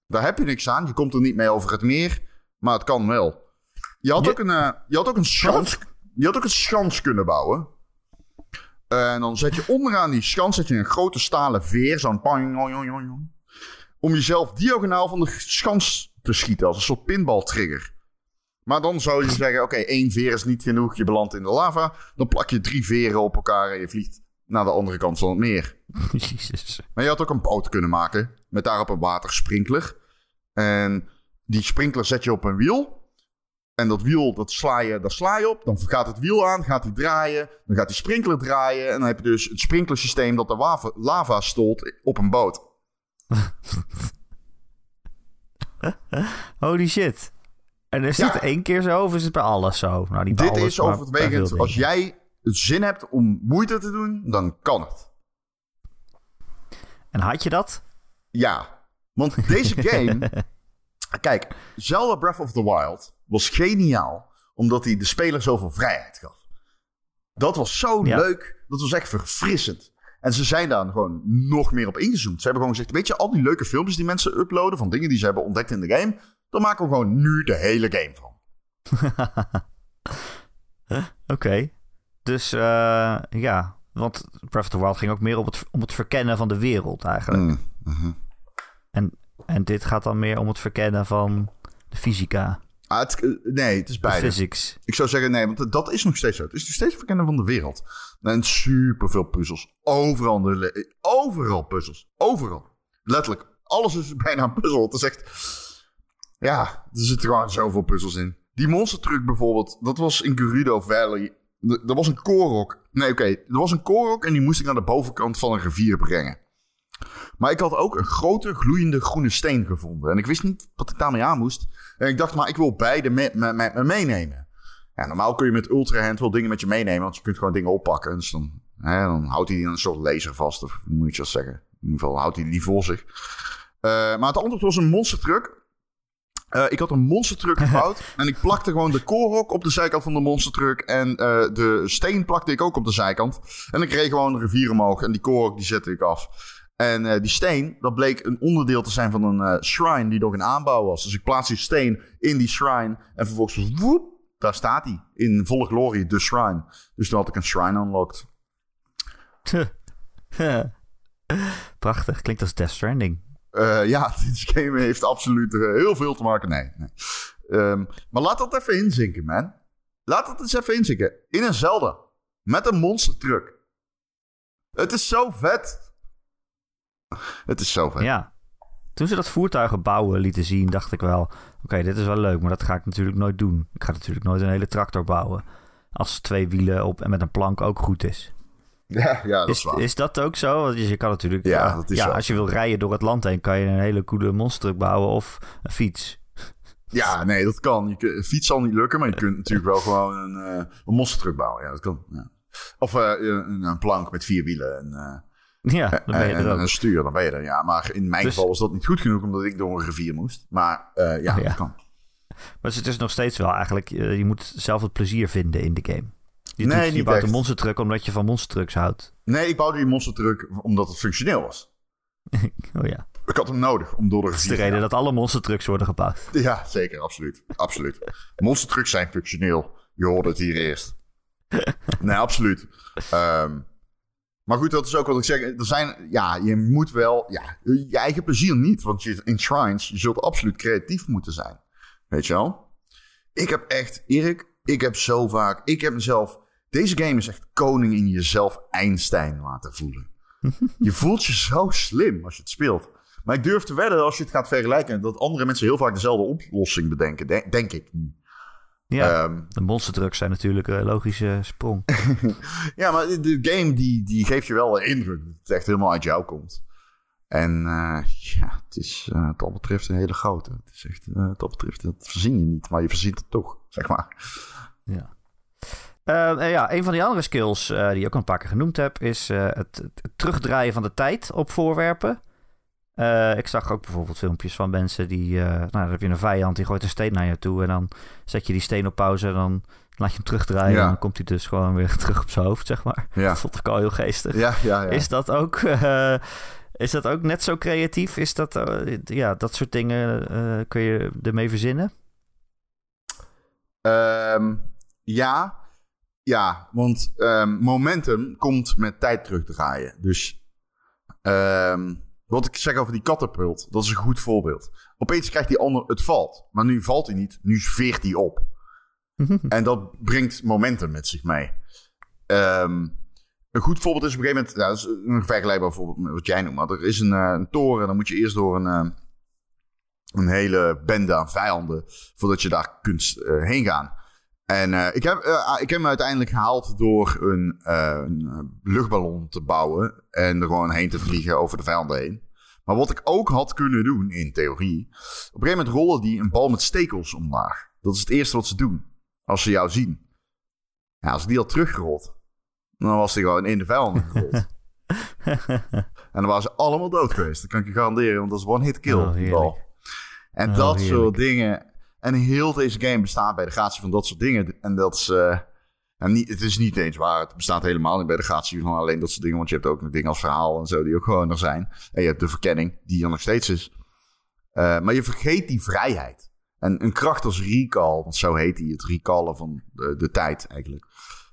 Daar heb je niks aan. Je komt er niet mee over het meer, maar het kan wel. Je had, Je- ook, een, eh, je had ook een schans, je had ook een schans kunnen bouwen. En dan zet je onderaan die schans zet je een grote stalen veer, zo'n pang, om jezelf diagonaal van de schans te schieten, als een soort pinball-trigger. Maar dan zou je zeggen, oké, één veer is niet genoeg, je belandt in de lava. Dan plak je drie veren op elkaar en je vliegt naar de andere kant van het meer. Jezus. Maar je had ook een boot kunnen maken met daarop een watersprinkler. En die sprinkler zet je op een wiel. En dat wiel, dat sla je, daar sla je op. Dan gaat het wiel aan, gaat hij draaien. Dan gaat die sprinkler draaien. En dan heb je dus het sprinklersysteem dat de lava, lava stolt op een boot. Holy shit. En is Ja. dit één keer zo of is het bij alles zo? Nou, niet Dit alles, is overwegend. Als jij het zin hebt om moeite te doen, dan kan het. En had je dat? Ja, want deze game... Kijk, Zelda Breath of the Wild was geniaal... omdat hij de speler zoveel vrijheid gaf. Dat was zo Ja. leuk. Dat was echt verfrissend. En ze zijn daar gewoon nog meer op ingezoomd. Ze hebben gewoon gezegd... weet je, al die leuke filmpjes die mensen uploaden... van dingen die ze hebben ontdekt in de game... daar maken we gewoon nu de hele game van. Oké. Dus eh, ja, want Breath of the Wild ging ook meer op het, om het verkennen van de wereld eigenlijk. Mm, mhm. En, en dit gaat dan meer om het verkennen van de fysica, Ah, het, eh, nee, het is de beide. physics. Ik zou zeggen nee, want dat is nog steeds zo. Het is nog steeds verkennen van de wereld. En superveel puzzels. Overal, de overal puzzels. Overal. Letterlijk. Alles is bijna een puzzel. Het is echt... Ja, er zitten gewoon zoveel puzzels in. Die monster truck bijvoorbeeld, dat was in Gerudo Valley. Er er was een korok. Nee, oké. Er was een korok en die moest ik naar de bovenkant van een rivier brengen. Maar ik had ook een grote gloeiende groene steen gevonden. En ik wist niet wat ik daarmee aan moest. En ik dacht, maar ik wil beide met me, meenemen. Ja, normaal kun je met Ultra Hand wel dingen met je meenemen, want je kunt gewoon dingen oppakken. Dus dan, hè, dan houdt hij een soort laser vast, of hoe moet je dat zeggen? In ieder geval houdt hij die voor zich. Eh, maar het antwoord was een monster truck. Eh, ik had een monster truck gebouwd en ik plakte gewoon de korok op de zijkant van de monster truck. En eh, de steen plakte ik ook op de zijkant. En ik reed gewoon de rivier omhoog en die korok die zette ik af. En eh, die steen, dat bleek een onderdeel te zijn van een eh, shrine die nog in aanbouw was. Dus ik plaats die steen in die shrine en vervolgens, woep, daar staat hij. In volle glorie, de shrine. Dus toen had ik een shrine unlocked. Prachtig, klinkt als Death Stranding. Eh, ja, dit game heeft absoluut heel veel te maken. Nee, nee. Ehm, maar laat dat even inzinken, man. Laat dat eens even inzinken. In een Zelda. Met een monster truck. Het is zo vet. Het is zo vet. Ja. Toen ze dat voertuigen bouwen lieten zien, dacht ik wel... Oké, dit is wel leuk, maar dat ga ik natuurlijk nooit doen. Ik ga natuurlijk nooit een hele tractor bouwen. Als twee wielen op en met een plank ook goed is. Ja, ja, dat is, Is, waar. is dat ook zo? Want je kan natuurlijk... Ja, dat is ja, zo. als je wil rijden door het land heen... kan je een hele coole monstertruck bouwen of een fiets. Ja, nee, dat kan. Je fiets zal niet lukken, maar je kunt natuurlijk wel gewoon een, uh, een monstertruck bouwen. Ja, dat kan. Ja. Of uh, een, een, plank met vier wielen en, uh, Ja, dan ben je en, er ook. een stuur, dan ben je er. Ja, maar in mijn Dus- geval was dat niet goed genoeg, omdat ik door een rivier moest. Maar uh, ja, Oh, ja. dat kan. Maar het is nog steeds wel eigenlijk... eh, Je moet zelf het plezier vinden in de game. Je, Nee, doet, je bouwt echt. een monstertruck omdat je van monstertrucks houdt. Nee, ik bouwde die monstertruck omdat het functioneel was. Oh ja. Ik had hem nodig om door de Dat is rivier de te reden gaan. dat alle monstertrucks worden gebouwd. Ja, zeker, absoluut. absoluut. Monstertrucks zijn functioneel. Je hoorde het hier eerst. Nee, absoluut. Ehm, maar goed, dat is ook wat ik zeg. Er zijn, ja, je moet wel, ja, je eigen plezier niet. Want je, in shrines, je zult absoluut creatief moeten zijn. Weet je wel? Ik heb echt, Erik, ik heb zo vaak, ik heb mezelf, deze game is echt koning in jezelf Einstein laten voelen. Je voelt je zo slim als je het speelt. Maar ik durf te wedden, als je het gaat vergelijken, dat andere mensen heel vaak dezelfde oplossing bedenken. De- denk ik nu. Ja, Ehm, de monstertrucks zijn natuurlijk een logische sprong. ja, maar de game die, die geeft je wel de indruk dat het echt helemaal uit jou komt. En eh, ja, het is uh, wat dat betreft een hele grote. Het is echt, uh, wat dat betreft, dat verzin je niet, maar je verzint het toch, zeg maar. Ja. Eh, en ja, een van die andere skills eh, die je ook een paar keer genoemd hebt, is eh, het, het terugdraaien van de tijd op voorwerpen. Eh, ik zag ook bijvoorbeeld filmpjes van mensen die, eh, nou, dan heb je een vijand die gooit een steen naar je toe en dan zet je die steen op pauze en dan laat je hem terugdraaien Ja. en dan komt hij dus gewoon weer terug op zijn hoofd, zeg maar. Ja. Dat vond ik al heel geestig. Ja, ja, ja. Is dat ook... eh, is dat ook net zo creatief? Is dat, ja, dat soort dingen kun je ermee verzinnen? Ehm, ja, ja, want ehm, momentum komt met tijd terug te draaien. Dus ehm, wat ik zeg over die katapult, dat is een goed voorbeeld. Opeens krijgt die ander het valt, maar nu valt hij niet, nu veert hij op. En dat brengt momentum met zich mee. Ehm, een goed voorbeeld is op een gegeven moment, ja, dat is een vergelijkbaar voorbeeld met wat jij noemt, maar er is een, eh, een toren, dan moet je eerst door een, eh, een hele bende aan vijanden voordat je daar kunt eh, heen gaan. En eh, ik, heb, eh, ik heb hem uiteindelijk gehaald door een, eh, een luchtballon te bouwen en er gewoon heen te vliegen over de vijanden heen. Maar wat ik ook had kunnen doen, in theorie, op een gegeven moment rollen die een bal met stekels omlaag. Dat is het eerste wat ze doen, als ze jou zien. Ja, als ik die had teruggerold, dan was die gewoon in de vijanden gerold. en dan waren ze allemaal dood geweest. Dat kan ik je garanderen, want dat is one hit kill, Oh, die bal. En Oh, dat heerlijk. soort dingen. En heel deze game bestaat bij de gratie van dat soort dingen. En dat is... eh, nou, niet, het is niet eens waar. Het bestaat helemaal niet bij de gratie van alleen dat soort dingen. Want je hebt ook nog dingen als verhaal en zo die ook gewoon er zijn. En je hebt de verkenning die er nog steeds is. Eh, maar je vergeet die vrijheid. En een kracht als recall, want zo heet die, het recallen van de, de tijd eigenlijk.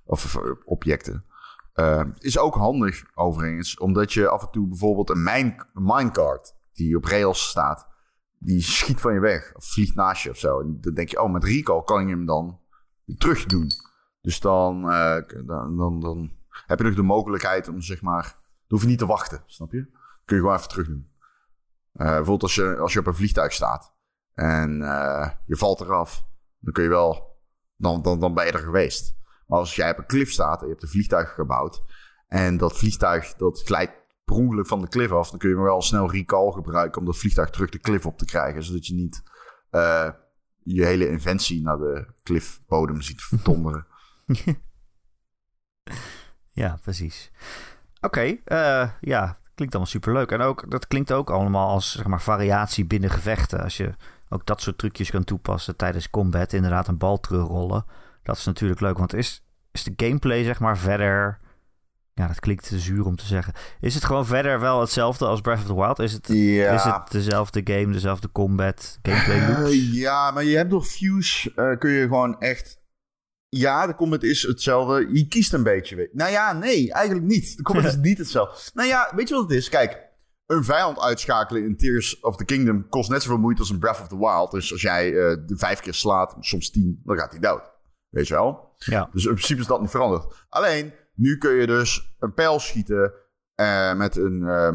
Of eh, objecten. eh, is ook handig overigens. Omdat je af en toe bijvoorbeeld een minecart die op rails staat. Die schiet van je weg. Of vliegt naast je of zo. En dan denk je, oh met recall kan je hem dan terug doen. Dus dan, eh, dan, dan, dan heb je nog de mogelijkheid om zeg maar... Dan hoef je niet te wachten, snap je? Kun je gewoon even terug doen. Eh, bijvoorbeeld als je, als je op een vliegtuig staat en eh, je valt eraf, dan kun je wel, dan, dan, dan ben je er geweest. Maar als jij op een klif staat en je hebt een vliegtuig gebouwd en dat vliegtuig dat glijdt per ongeluk van de klif af, dan kun je wel snel recall gebruiken om dat vliegtuig terug de klif op te krijgen, zodat je niet eh, je hele inventie naar de klifbodem ziet vertonderen. Ja, precies. Oké, eh, ja, klinkt allemaal superleuk. En ook, dat klinkt ook allemaal als zeg maar, variatie binnen gevechten. Als je ook dat soort trucjes kan toepassen tijdens combat. Inderdaad, een bal terugrollen. Dat is natuurlijk leuk, want is, is de gameplay zeg maar verder... Ja, dat klinkt te zuur om te zeggen. Is het gewoon verder wel hetzelfde als Breath of the Wild? Is het, Ja. is het dezelfde game, dezelfde combat, gameplay loops? Eh, ja, maar je hebt door Fuse eh, kun je gewoon echt... Ja, de combat is hetzelfde. Je kiest een beetje. weet- Nou ja, nee, eigenlijk niet. De combat is niet hetzelfde. Nou ja, weet je wat het is? Kijk, een vijand uitschakelen in Tears of the Kingdom kost net zoveel moeite als een Breath of the Wild. Dus als jij eh, de vijf keer slaat, soms tien, dan gaat hij dood. Weet je wel? Ja, Dus in principe is dat niet veranderd. Alleen, nu kun je dus een pijl schieten eh, met een, eh,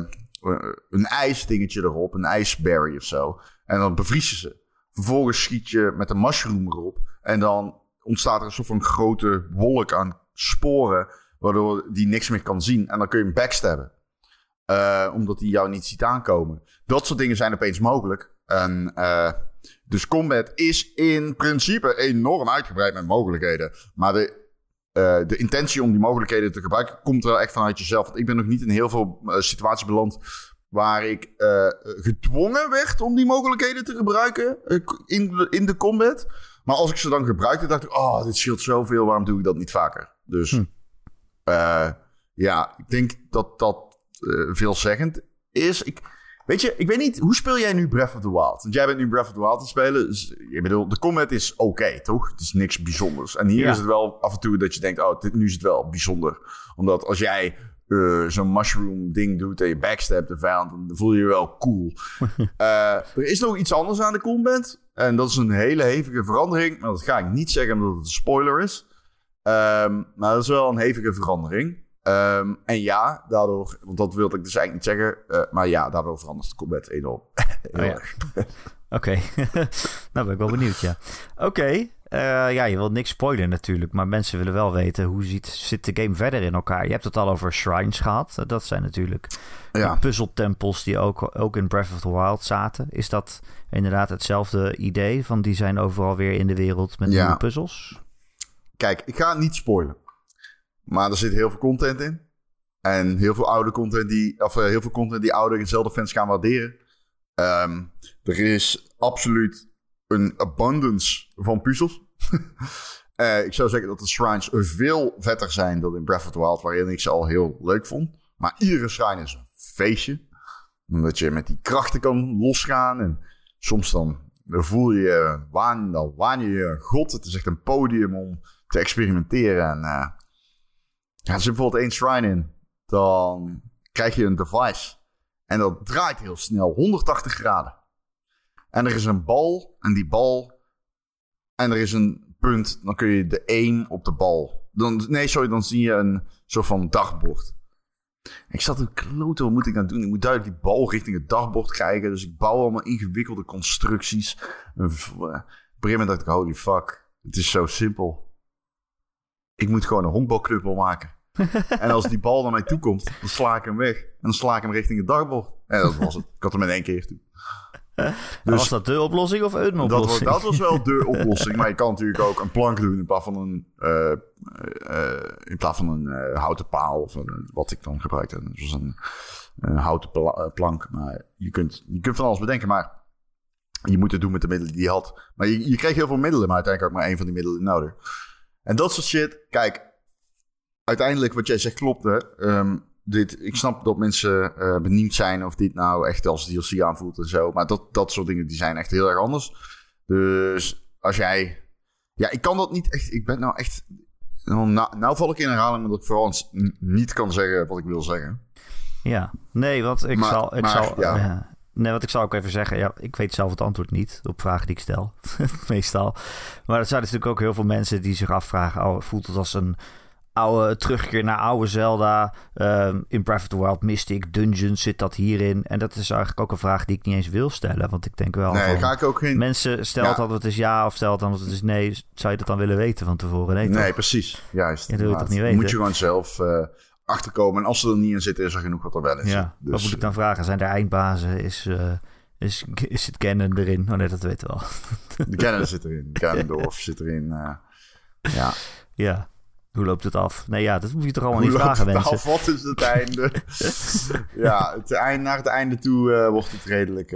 een ijsdingetje erop, een ijsberry of zo. En dan bevries je ze. Vervolgens schiet je met een mushroom erop. En dan ontstaat er een soort van grote wolk aan sporen, waardoor die niks meer kan zien. En dan kun je hem backstabben. Eh, omdat hij jou niet ziet aankomen. Dat soort dingen zijn opeens mogelijk. En, dus combat is in principe enorm uitgebreid met mogelijkheden. Maar de, eh, de intentie om die mogelijkheden te gebruiken komt wel echt vanuit jezelf. Want ik ben nog niet in heel veel eh, situaties beland waar ik eh, gedwongen werd om die mogelijkheden te gebruiken in, de- in de combat. Maar als ik ze dan gebruikte, dacht ik, oh, dit scheelt zoveel, waarom doe ik dat niet vaker? Dus Hm. ja, ik denk dat dat veelzeggend is. Ik, weet je, ik weet niet, hoe speel jij nu Breath of the Wild? Want jij bent nu Breath of the Wild te spelen. Dus, ik bedoel, de combat is oké, toch? Het is niks bijzonders. En hier Ja. is het wel af en toe dat je denkt, oh, dit, nu is het wel bijzonder. Omdat als jij eh, zo'n mushroom ding doet en je backstab de vijand, dan voel je je wel cool. Eh, er is nog iets anders aan de combat. En dat is een hele hevige verandering. Maar dat ga ik niet zeggen omdat het een spoiler is. Ehm, maar dat is wel een hevige verandering. Ehm, en ja, daardoor, want dat wilde ik dus eigenlijk niet zeggen. eh, maar ja, daardoor verandert de combat enorm. Oh ja. Oké, nou ben ik wel benieuwd, ja. Oké, eh, ja, je wilt niks spoilen natuurlijk, maar mensen willen wel weten hoe ziet, zit de game verder in elkaar. Je hebt het al over shrines gehad. Dat zijn natuurlijk Ja. puzzeltempels die ook, ook in Breath of the Wild zaten. Is dat inderdaad hetzelfde idee van die zijn overal weer in de wereld met Ja. nieuwe puzzels? Kijk, ik ga het niet spoilen. Maar er zit heel veel content in. En heel veel oude content die, of eh, heel veel content die oude fans gaan waarderen. Ehm, er is absoluut een abundance van puzzels. Eh, ik zou zeggen dat de shrines veel vetter zijn dan in Breath of the Wild, waarin ik ze al heel leuk vond. Maar iedere shrine is een feestje. Omdat je met die krachten kan losgaan. En soms dan, voel je, waan, dan waan je je god. Het is echt een podium om te experimenteren. En ja, er bijvoorbeeld één shrine in. Dan krijg je een device. En dat draait heel snel, 180 graden. En er is een bal. En die bal. En er is een punt. Dan kun je de 1 op de bal. Dan, nee, sorry, dan zie je een soort van dagbord. Ik zat een klote, wat moet ik dan doen? Ik moet duidelijk die bal richting het dagbord krijgen. Dus ik bouw allemaal ingewikkelde constructies. En op een gegeven moment dacht ik, holy fuck. Het is zo simpel. Ik moet gewoon een honkbalknuppel maken. en als die bal naar mij toe komt, dan sla ik hem weg. En dan sla ik hem richting het dagbord. En dat was het. Ik had hem in één keer toe. Dus, was dat de oplossing of een oplossing? Dat was, dat was wel de oplossing. maar je kan natuurlijk ook een plank doen in plaats van een, uh, uh, in plaats van een uh, houten paal. Of een, wat ik dan gebruikte. Dat was een, een houten plank. Maar je kunt, je kunt van alles bedenken. Maar je moet het doen met de middelen die je had. Maar je, je kreeg heel veel middelen. Maar uiteindelijk ook maar één van die middelen nodig. En dat soort shit. Kijk, uiteindelijk wat jij zegt klopt. Hè. Um, dit, ik snap dat mensen uh, benieuwd zijn of dit nou echt als DLC aanvoelt en zo. Maar dat, dat soort dingen die zijn echt heel erg anders. Dus als jij. Ja, ik kan dat niet echt. Ik ben nou echt. Nou, nou val ik in herhaling omdat ik vooral niet kan zeggen wat ik wil zeggen. Ja, nee, want ik maar, zal. Ik maar, zal ja. Nee, wat ik zal ook even zeggen. Ja, ik weet zelf het antwoord niet op vragen die ik stel. Meestal. Maar er zijn natuurlijk ook heel veel mensen die zich afvragen: oh, voelt het als een oude terugkeer naar oude Zelda. Um, in Breath of the Wild Mystic Dungeons zit dat hierin. En dat is eigenlijk ook een vraag die ik niet eens wil stellen. Want ik denk wel. Nee, ga ik ook geen. Mensen stelt ja. dat het is ja of stelt dan dat het is nee. Zou je dat dan willen weten van tevoren? Nee, nee precies. Juist. Ja, dat wil je toch niet weten? Moet je gewoon zelf uh, achterkomen. En als ze er niet in zitten, is er genoeg wat er wel is. Ja. Dus, wat moet ik dan vragen? Zijn er eindbazen? Is. Uh, is, is het kennen erin? Oh nee, dat weten we al. De kennen zit erin. Ganondorf zit erin. Uh, ja. Ja. Hoe loopt het af? Nee, ja, dat moet je toch allemaal niet vragen, mensen. Af? Wat is het einde? ja, het eind, naar het einde toe uh, wordt het redelijk...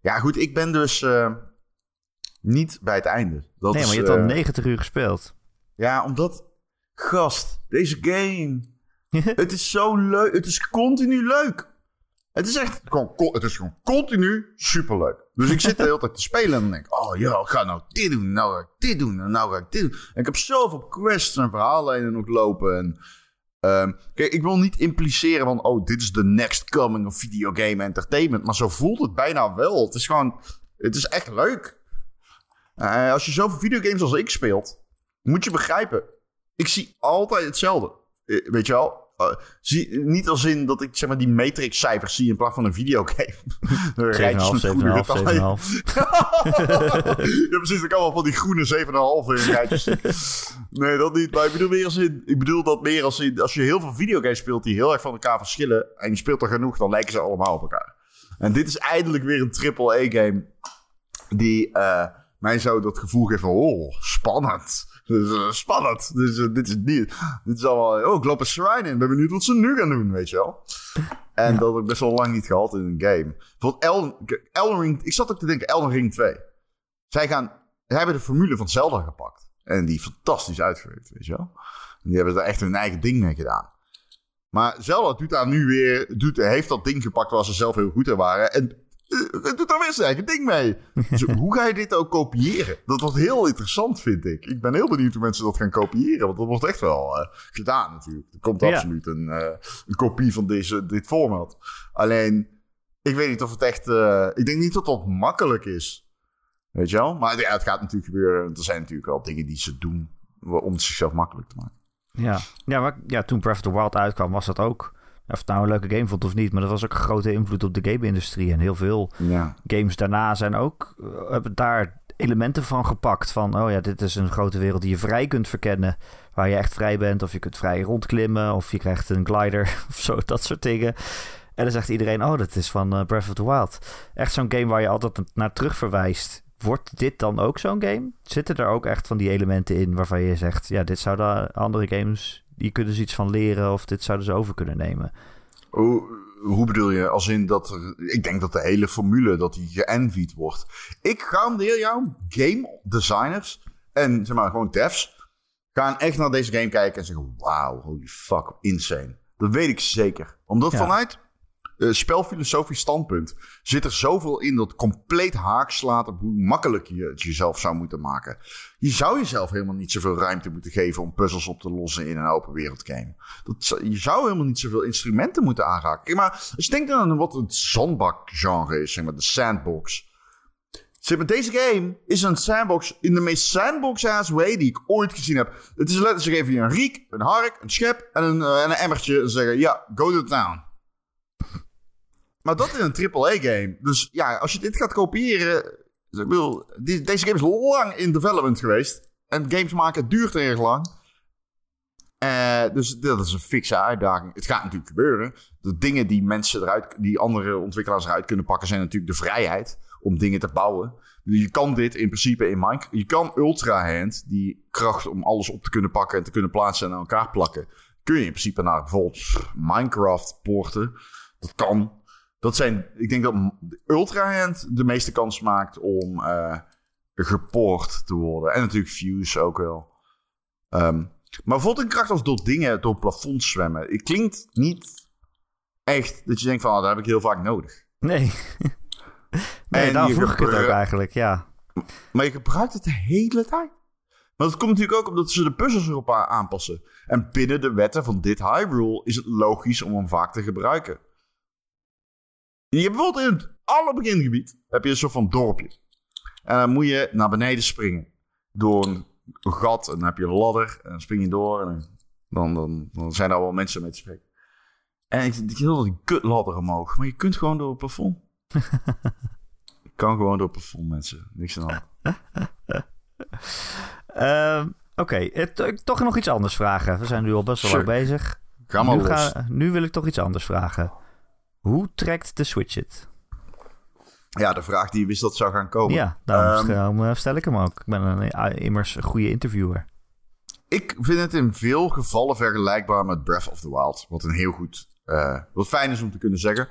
Ja, goed, ik ben dus niet bij het einde. Dat nee, maar je hebt al 90 uur gespeeld. Ja, omdat... Gast, deze game... het is zo leuk. Het is continu leuk. Het is echt gewoon, het is gewoon continu superleuk. Dus ik zit de hele tijd te spelen en dan denk oh ja, ik ga nou dit doen, nou ga ik dit doen en nou ga ik dit doen. En ik heb zoveel quests en verhaallijnen nog lopen. En, um, kijk, ik wil niet impliceren van, oh, dit is de next coming of videogame entertainment. Maar zo voelt het bijna wel. Het is gewoon, het is echt leuk. Uh, als je zoveel videogames als ik speelt, moet je begrijpen, ik zie altijd hetzelfde. Eh, weet je wel? Uh, zie, niet als in dat ik zeg maar die matrix-cijfers zie in plaats van een videogame. 7,5, 7,5, 7,5. ja, precies. Ik kan wel van die groene 7,5 in rijtjes Nee, dat niet. Maar ik bedoel meer als in... Ik bedoel dat meer als in... Als je heel veel videogames speelt die heel erg van elkaar verschillen... en je speelt er genoeg, dan lijken ze allemaal op elkaar. En dit is eindelijk weer een triple-A-game... die uh, mij zo dat gevoel geeft van... Oh, spannend. Dus uh, spannend. Dus uh, dit is niet. Dit is allemaal. Oh, ik loop een shrine in. Ben benieuwd wat ze nu gaan doen, weet je wel. En ja. dat heb ik best wel lang niet gehad in een game. Bijvoorbeeld Elden, Elden Ring. Ik zat ook te denken, Elden Ring 2. Zij gaan. Zij hebben de formule van Zelda gepakt. En die fantastisch uitgewerkt, weet je wel. En die hebben daar echt hun eigen ding mee gedaan. Maar Zelda doet daar nu weer. Doet, heeft dat ding gepakt waar ze zelf heel goed in waren. En doet daar weer zijn eigen ding mee. Dus hoe ga je dit ook kopiëren? Dat wordt heel interessant, vind ik. Ik ben heel benieuwd hoe mensen dat gaan kopiëren. Want dat wordt echt wel uh, gedaan natuurlijk. Er komt ja. absoluut een, uh, een, kopie van deze, dit format. Alleen, ik weet niet of het echt... Uh, ik denk niet dat dat makkelijk is. Weet je wel? Maar ja, het gaat natuurlijk gebeuren. Er zijn natuurlijk wel dingen die ze doen om het zichzelf makkelijk te maken. Ja, ja, maar, ja toen Breath of the Wild uitkwam was dat ook of het nou een leuke game vond of niet, maar dat was ook een grote invloed op de game-industrie. En heel veel ja. games daarna zijn ook, uh, hebben daar elementen van gepakt. Van, oh ja, dit is een grote wereld die je vrij kunt verkennen. Waar je echt vrij bent, of je kunt vrij rondklimmen, of je krijgt een glider, of zo, dat soort dingen. En dan zegt iedereen, oh, dat is van uh, Breath of the Wild. Echt zo'n game waar je altijd naar terug verwijst. Wordt dit dan ook zo'n game? Zitten er ook echt van die elementen in waarvan je zegt, ja, dit zouden andere games die kunnen ze iets van leren of dit zouden ze over kunnen nemen. Hoe, hoe bedoel je? Als in dat ik denk dat de hele formule dat die geënvied wordt. Ik garandeer jou, game designers en zeg maar gewoon devs, gaan echt naar deze game kijken en zeggen: Wauw, holy fuck, insane. Dat weet ik zeker. Omdat Ja. vanuit uh, spelfilosofisch standpunt zit er zoveel in dat compleet haak slaat op hoe makkelijk je het jezelf zou moeten maken. Je zou jezelf helemaal niet zoveel ruimte moeten geven om puzzels op te lossen in een open wereld game. Dat, je zou helemaal niet zoveel instrumenten moeten aanraken. Kijk, maar als je denkt aan wat het zandbak-genre is, zeg maar de sandbox. Zeg maar, deze game is een sandbox in de meest sandbox-ass way die ik ooit gezien heb. Het is letterlijk, ze geven je een riek, een hark, een schep en een, eh, en een emmertje en zeggen, ja, go to town. Maar dat in een AAA-game. Dus ja, als je dit gaat kopiëren... dus deze game is lang in development geweest. En games maken duurt erg lang. Eh, dus dat is een fikse uitdaging. Het gaat natuurlijk gebeuren. De dingen die mensen eruit, die andere ontwikkelaars eruit kunnen pakken, zijn natuurlijk de vrijheid om dingen te bouwen. Je kan dit in principe in Minecraft. Je kan Ultra Hand, die kracht om alles op te kunnen pakken en te kunnen plaatsen en aan elkaar plakken. Kun je in principe naar bijvoorbeeld Minecraft poorten. Dat kan. Dat zijn, ik denk dat Ultra Hand de meeste kans maakt om eh, gepoord te worden. En natuurlijk Fuse ook wel. Ehm, maar bijvoorbeeld een kracht als door dingen, door plafonds zwemmen. Het klinkt niet echt dat je denkt van, oh, dat heb ik heel vaak nodig. Nee. nee, En daar vroeg ik het ook eigenlijk, ja. Maar je gebruikt het de hele tijd. Maar dat komt natuurlijk ook omdat ze de puzzels erop aanpassen. En binnen de wetten van dit Hyrule is het logisch om hem vaak te gebruiken. Je hebt bijvoorbeeld in het alle begingebied heb je een soort van dorpje. En dan moet je naar beneden springen. Door een gat en dan heb je een ladder. En dan spring je door en dan, dan, dan zijn er al wel mensen mee te spreken. En ik ik wil die kutladder omhoog. Maar je kunt gewoon door het plafond. je kan gewoon door het plafond, mensen. Niks aan de hand. Ehm, Oké, eh, toch nog iets anders vragen. We zijn nu al best wel Sure. lang bezig. Ga maar nu, los. ga- nu wil ik toch iets anders vragen. Hoe trekt de Switch het? Ja, de vraag die je wist dat zou gaan komen. Ja, daarom Ehm, eh, stel ik hem ook. Ik ben een, eh, immers een goede interviewer. Ik vind het in veel gevallen vergelijkbaar met Breath of the Wild. Wat een heel goed, eh, wat fijn is om te kunnen zeggen.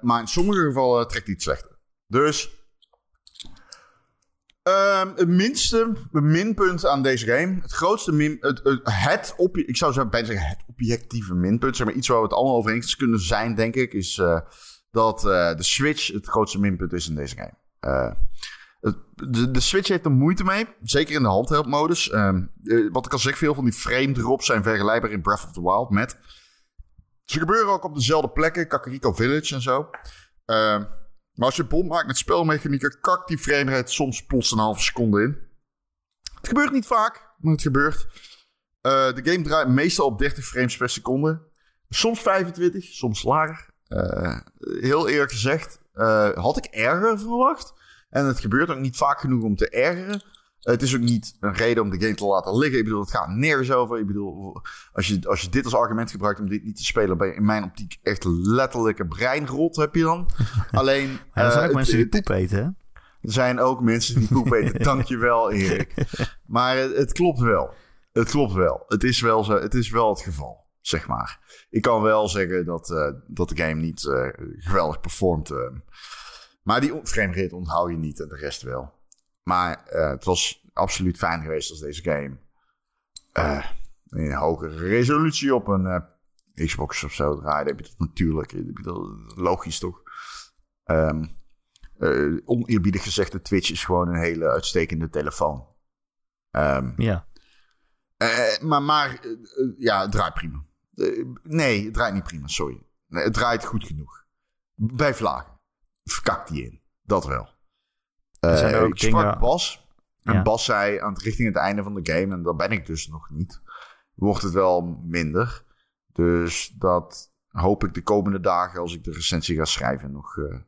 Maar in sommige gevallen trekt hij het slechter. Dus ehm, het minste minpunt aan deze game, het grootste min, het, het, het ik zou zo bijna zeggen het objectieve minpunt, zeg maar iets waar we het allemaal over eens kunnen zijn, denk ik, is eh, dat eh, de Switch het grootste minpunt is in deze game. Eh, het- de, de Switch heeft er moeite mee. Zeker in de handheldmodus. Ehm, eh, wat ik al zeg, veel van die frame drops zijn vergelijkbaar in Breath of the Wild met. Ze gebeuren ook op dezelfde plekken, Kakariko Village en zo. Ehm, maar als je bom maakt met spelmechanieken, kakt die framerate soms plots een halve seconde in. Het gebeurt niet vaak, maar het gebeurt. Eh, de game draait meestal op 30 frames per seconde. Soms 25, soms lager. Eh, heel eerlijk gezegd, eh, had ik erger verwacht. En het gebeurt ook niet vaak genoeg om te ergeren. Het is ook niet een reden om de game te laten liggen. Ik bedoel, het gaat nergens over. Ik bedoel, als je, als je dit als argument gebruikt om dit niet te spelen, ben je in mijn optiek echt letterlijke breinrot heb je dan. Alleen. Er zijn eh, ook het- mensen die poep eten, hè? er zijn ook mensen die poep eten. Dankjewel, Erik. Maar het, het klopt wel. Het klopt wel. Het is wel, zo, het is wel het geval, zeg maar. Ik kan wel zeggen dat, eh, dat de game niet eh, geweldig performt. eh. maar die frame rate onthoud je niet en de rest wel. Maar eh, het was absoluut fijn geweest als deze game eh, in een hogere resolutie op een eh, Xbox of zo draaide. Heb je dat natuurlijk. Logisch toch? Oneerbiedig gezegd, de Twitch is gewoon een hele uitstekende telefoon. Ehm, Ja. maar maar ja, het draait prima. Nee, het draait niet prima, sorry. Nee, het draait goed genoeg. Bij vlagen. Verkakt die in. Dat wel. Er zijn Eh, ook ik sprak dingen- Bas. En Ja. Bas zei aan het, richting het einde van de game, en daar ben ik dus nog niet, wordt het wel minder. Dus dat hoop ik de komende dagen, als ik de recensie ga schrijven, nog eh,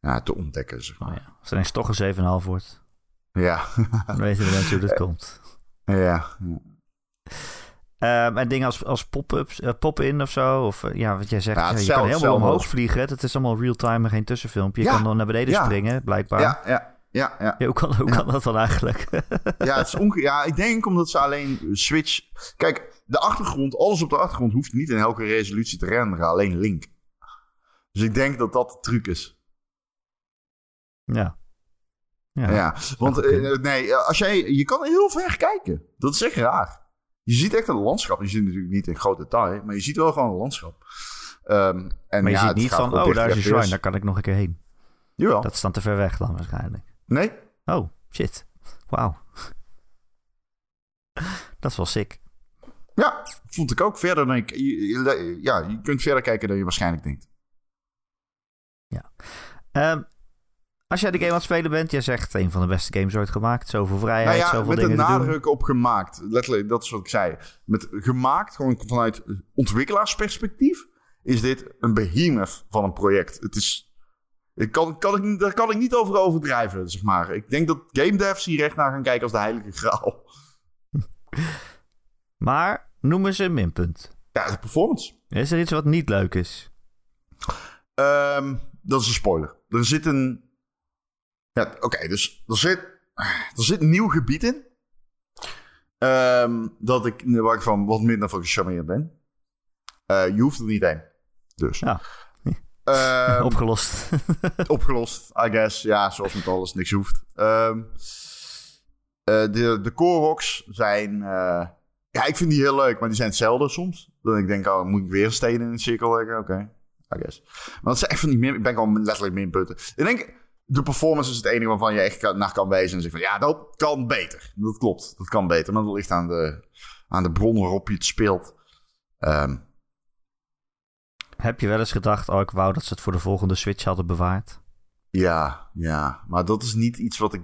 ja, te ontdekken. Zeg maar. Oh, ja. Als het ineens toch een 7,5 wordt, Ja, dan weten we mensen hoe dit komt. ja. Ehm, en dingen als, als pop-ups, eh, pop-in of zo. Of ja, wat jij zegt, Ja, je kan helemaal omhoog vliegen. Het is allemaal real-time en geen tussenfilmpje. Je Ja, kan dan naar beneden ja. springen, blijkbaar. Ja, ja, ja, ja. Ja, hoe kan, hoe Ja. kan dat dan eigenlijk? Ja, het is onge- ja, ik denk omdat ze alleen Switch... Kijk, de achtergrond, alles op de achtergrond hoeft niet in elke resolutie te renderen. Alleen Link. Dus ik denk dat dat de truc is. ja. Ja, ja want uh, nee, als jij, je kan heel ver kijken. Dat is echt raar. Je ziet echt een landschap. Je ziet natuurlijk niet in groot detail, maar je ziet wel gewoon een landschap. Um, en maar je ja, ziet niet van, oh, daar is een shrine, daar kan ik nog een keer heen. Jawel. Dat is dan te ver weg dan waarschijnlijk. Nee. Oh, shit. Wauw. dat is wel sick. Ja, vond ik ook verder dan ik. Ja, je kunt verder kijken dan je waarschijnlijk denkt. Ja. Um, als jij de game aan het spelen bent, jij zegt een van de beste games ooit gemaakt. Zoveel vrijheid, nou ja, zoveel met dingen Met een nadruk op gemaakt. Letterlijk, dat is wat ik zei. Met gemaakt, gewoon vanuit ontwikkelaarsperspectief, is dit een behemoth van een project. Het is... Ik kan, kan ik, daar kan ik niet over overdrijven, zeg maar. Ik denk dat game devs hier recht naar gaan kijken als de heilige graal. maar noem eens een minpunt. Ja, de performance. Is er iets wat niet leuk is? Um, dat is een spoiler. Er zit een ja, oké, dus er zit, er zit een nieuw gebied in. Um, dat ik, waar ik van wat minder van gecharmeerd ben. Uh, je hoeft er niet heen. Dus. Ja. Um, opgelost. opgelost, I guess. Ja, zoals met alles, niks hoeft. Um, uh, de, de Koroks zijn... Uh, ja, ik vind die heel leuk, maar die zijn hetzelfde soms. Dan ik denk, oh, moet ik weer steden in een cirkel leggen? Oké, okay, I guess. Maar dat zijn echt van die min... Ik ben gewoon letterlijk minpunten. Ik denk de performance is het enige waarvan je echt naar kan wijzen en zegt van ja, dat kan beter. Dat klopt, dat kan beter. Maar dat ligt aan de, aan de bron waarop je het speelt. Um, Heb je wel eens gedacht, oh ik wou dat ze het voor de volgende Switch hadden bewaard? Ja, ja. Maar dat is niet iets wat ik...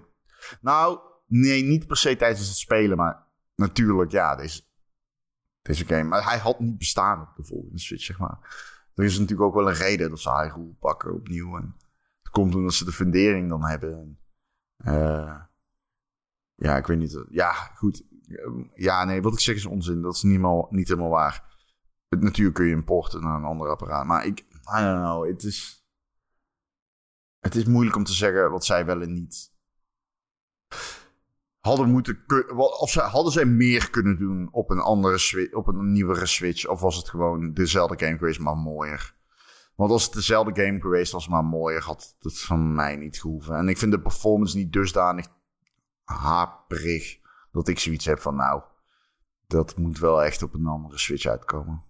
Nou, nee, niet per se tijdens het spelen, maar natuurlijk, ja, deze, deze game. Maar hij had niet bestaan op de volgende Switch, zeg maar. Er is natuurlijk ook wel een reden dat ze Hyrule pakken opnieuw en komt omdat ze de fundering dan hebben. Uh, ja, ik weet niet. Ja, goed. Ja, nee, wat ik zeg is onzin. Dat is niet, mal, niet helemaal waar. Natuurlijk kun je importen naar een ander apparaat. Maar ik, I don't know. Het is, het is moeilijk om te zeggen wat zij wel en niet hadden moeten of ze, hadden zij meer kunnen doen op een andere op een nieuwere Switch of was het gewoon dezelfde game geweest maar mooier? Want als het dezelfde game geweest was, maar mooier, had het van mij niet gehoeven. En ik vind de performance niet dusdanig haperig dat ik zoiets heb van, nou, dat moet wel echt op een andere Switch uitkomen.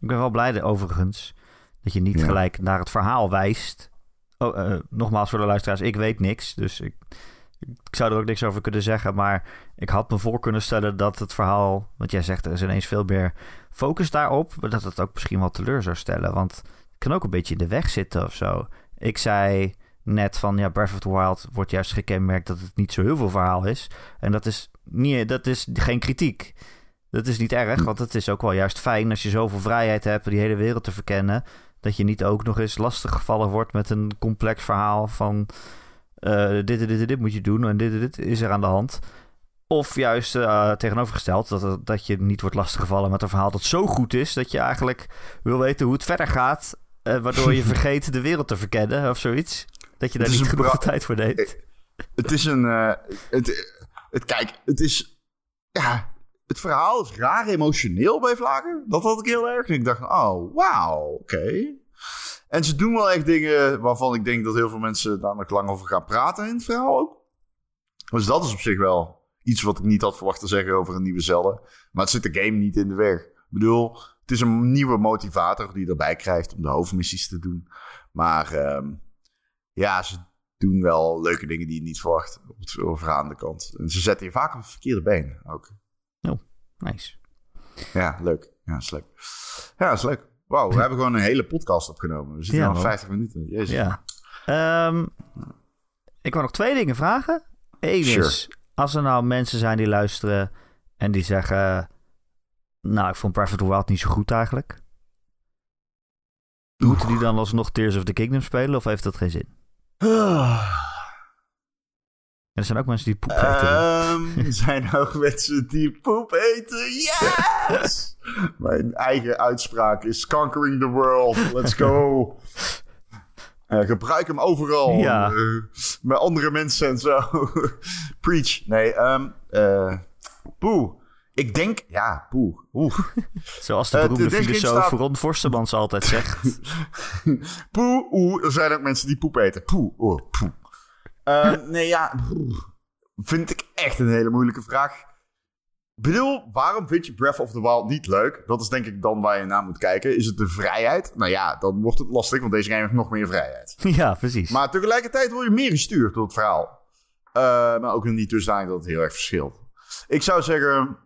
Ik ben wel blij overigens dat je niet gelijk naar het verhaal wijst. Oh, uh, nogmaals voor de luisteraars, ik weet niks, dus ik, ik zou er ook niks over kunnen zeggen. Maar ik had me voor kunnen stellen dat het verhaal, wat jij zegt, er is ineens veel meer focus daarop. Maar dat het ook misschien wel teleur zou stellen. Want het kan ook een beetje in de weg zitten of zo. Ik zei net van ja, Breath of the Wild wordt juist gekenmerkt dat het niet zo heel veel verhaal is. En dat is, niet, dat is geen kritiek. Dat is niet erg, want het is ook wel juist fijn als je zoveel vrijheid hebt die hele wereld te verkennen. Dat je niet ook nog eens lastig gevallen wordt met een complex verhaal van uh, dit, dit, dit, dit moet je doen en dit, dit, dit is er aan de hand. Of juist uh, tegenovergesteld, dat, dat je niet wordt lastiggevallen met een verhaal dat zo goed is dat je eigenlijk wil weten hoe het verder gaat, uh, waardoor je vergeet de wereld te verkennen of zoiets. Dat je daar niet genoeg tijd voor neemt. Het is een. Het, het, kijk, het is. Ja, het verhaal is raar emotioneel bij Vlagen. Dat had ik heel erg. En ik dacht, oh, wauw, oké. En ze doen wel echt dingen waarvan ik denk dat heel veel mensen daar nog lang over gaan praten in het verhaal ook. Dus dat is op zich wel iets wat ik niet had verwacht te zeggen over een nieuwe Zelda. Maar het zit de game niet in de weg. Ik bedoel, het is een nieuwe motivator die je erbij krijgt om de hoofdmissies te doen. Maar um, ja, ze doen wel leuke dingen die je niet verwacht op het overgaande kant. En ze zetten je vaak op verkeerde been ook. Nice. Ja, leuk. Ja, is leuk. Ja, is leuk. Wauw, we hebben gewoon een hele podcast opgenomen. We zitten ja, al 50 minuten. Jezus. Ja. Um, ik wil nog twee dingen vragen. Eén is, als er nou mensen zijn die luisteren en die zeggen... Nou, ik vond the Wild niet zo goed eigenlijk. Moeten die dan alsnog Tears of the Kingdom spelen of heeft dat geen zin? er zijn ook mensen die poep eten. Um, er zijn ook mensen die poep eten. Yes! Mijn eigen uitspraak is conquering the world. Let's go. Uh, gebruik hem overal. Ja. Uh, met andere mensen en zo. Preach. Nee, um, uh, poeh. Ik denk, ja, poeh. Oeh. Zoals de beroemde filosoof staat... Ron Forstemans altijd zegt. poeh, oeh. Er zijn ook mensen die poep eten. Poeh, oeh, poeh. Ehm, nee, ja. Vind ik echt een hele moeilijke vraag. Ik bedoel, waarom vind je Breath of the Wild niet leuk? Dat is denk ik dan waar je naar moet kijken. Is het de vrijheid? Nou ja, dan wordt het lastig, want deze game heeft nog meer vrijheid. Ja, precies. Maar tegelijkertijd word je meer gestuurd door het verhaal. Uh, maar ook niet dusdanig dat het heel erg verschilt. Ik zou zeggen